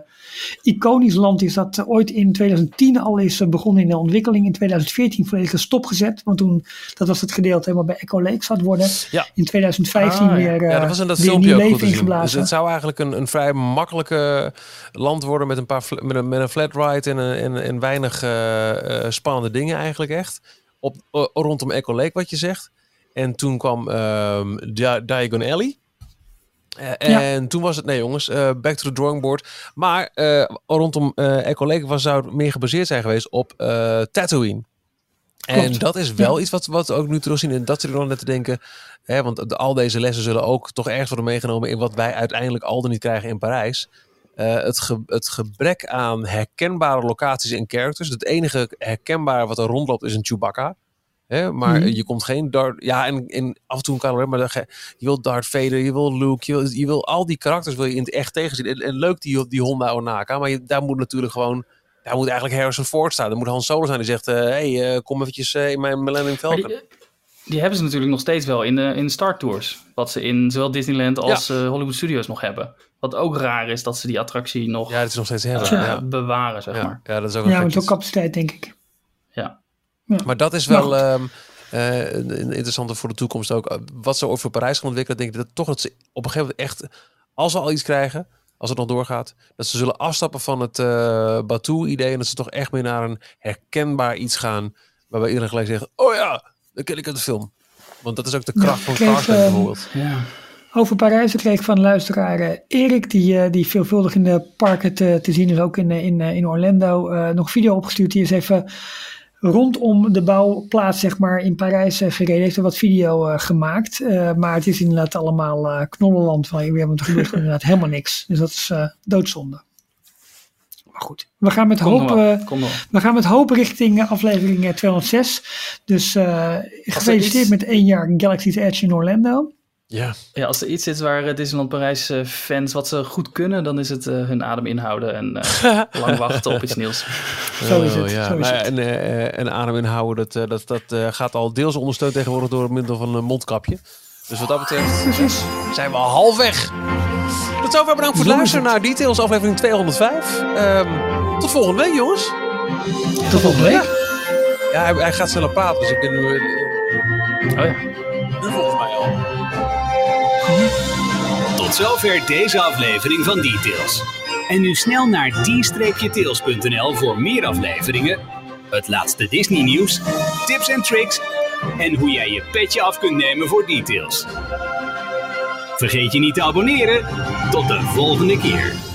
iconisch land is dat eh, ooit in 2010 al is begonnen in de ontwikkeling. In 2014 volledig stopgezet. Want toen, dat was het gedeelte helemaal bij Echo Lake zat worden. Ja. In 2015 Ah, ja. weer, eh Ja, dat was in dat filmpje ook goed. Dus het zou eigenlijk een, een vrij makkelijke land worden met een, paar met een, met een flat ride en, een- en, en weinig spannende dingen eigenlijk echt. Op, rondom Echo Lake wat je zegt. En toen kwam Di- Diagon Alley. Eh, Ja. En toen was het, nee jongens, eh, back to the drawing board. Maar eh, rondom eh Echo Lake was, zou het meer gebaseerd zijn geweest op Tatooine. En dat is wel iets wat, wat we ook nu terugzien. En dat zit er dan net te denken. Hè, want de- al deze lessen zullen ook toch ergens worden meegenomen in wat wij uiteindelijk al dan niet krijgen in Parijs. Het, ge- het gebrek aan herkenbare locaties en characters. Het enige herkenbare wat er rondloopt is een Chewbacca. Hè, maar Mhm. je komt geen Darth... Ja, en, en af en toe een Kylo maar dan je wil Darth Vader, je wil Luke, je wil, je wil al die karakters wil je in het echt tegenzien. En, en leuk die, die Honda Onaka, maar je, daar moet natuurlijk gewoon... Daar moet eigenlijk Harrison Ford staan. Er moet Han Solo zijn die zegt... Hé, hey, eh, kom eventjes eh, in mijn Millennium Falcon. die, die hebben ze natuurlijk nog steeds wel in, de in Star Tours. Wat ze in zowel Disneyland als eh, Hollywood Studios nog hebben. Wat ook raar is dat ze die attractie nog Ja, dat is nog steeds hebben. eh, Ja. bewaren, zeg Ja. maar. ja, dat is ook een Ja, met ook capaciteit, denk ik. Ja. Maar dat is wel eh, een interessante voor de toekomst ook. Uh, Wat ze ooit voor Parijs gaan ontwikkelen, denk ik dat toch dat ze op een gegeven moment echt, als ze al iets krijgen, als het nog doorgaat, dat ze zullen afstappen van het eh Batuu-idee en dat ze toch echt meer naar een herkenbaar iets gaan, waarbij iedereen gelijk zegt, oh ja, dat ken ik uit de film. Want dat is ook de kracht van kreeg, bijvoorbeeld. Ja. Over Parijs kreeg ik van luisteraar eh, Erik, die, eh, die veelvuldig in de parken te, te zien is, ook in, eh, in, eh, in Orlando, eh, nog video opgestuurd. Die is even rondom de bouwplaats zeg maar, in Parijs eh, gereden. Heeft er wat video eh, gemaakt. Eh, maar het is inderdaad allemaal eh knollenland van want er gebeurt inderdaad helemaal niks. Dus dat is doodzonde. Maar goed, we gaan met Kom hoop... we gaan met hoop richting aflevering eh, 206. Dus gefeliciteerd iets- met één jaar Galaxy's Edge in Orlando. Ja, Ja, als er iets is waar eh, Disneyland Parijs eh, fans wat ze goed kunnen, dan is het eh, hun adem inhouden en eh, lang wachten op iets nieuws. Zo is het, Oh, ja. zo is Nou ja, het. En, eh, en adem inhouden, dat, eh, dat, dat eh, gaat al deels ondersteund tegenwoordig door middel van een mondkapje. Dus wat dat betreft Precies. zijn we al halfweg. Tot zover bedankt voor het luisteren naar Details aflevering 205. Ehm, tot volgende week jongens. Tot volgende week. Ja, hij, hij gaat sneller praten, dus ik ben nu, Oh ja. Tot zover deze aflevering van Details. En nu snel naar d-tails.nl voor meer afleveringen, het laatste Disney nieuws, tips en tricks en hoe jij je petje af kunt nemen voor details. Vergeet je niet te abonneren. Tot de volgende keer.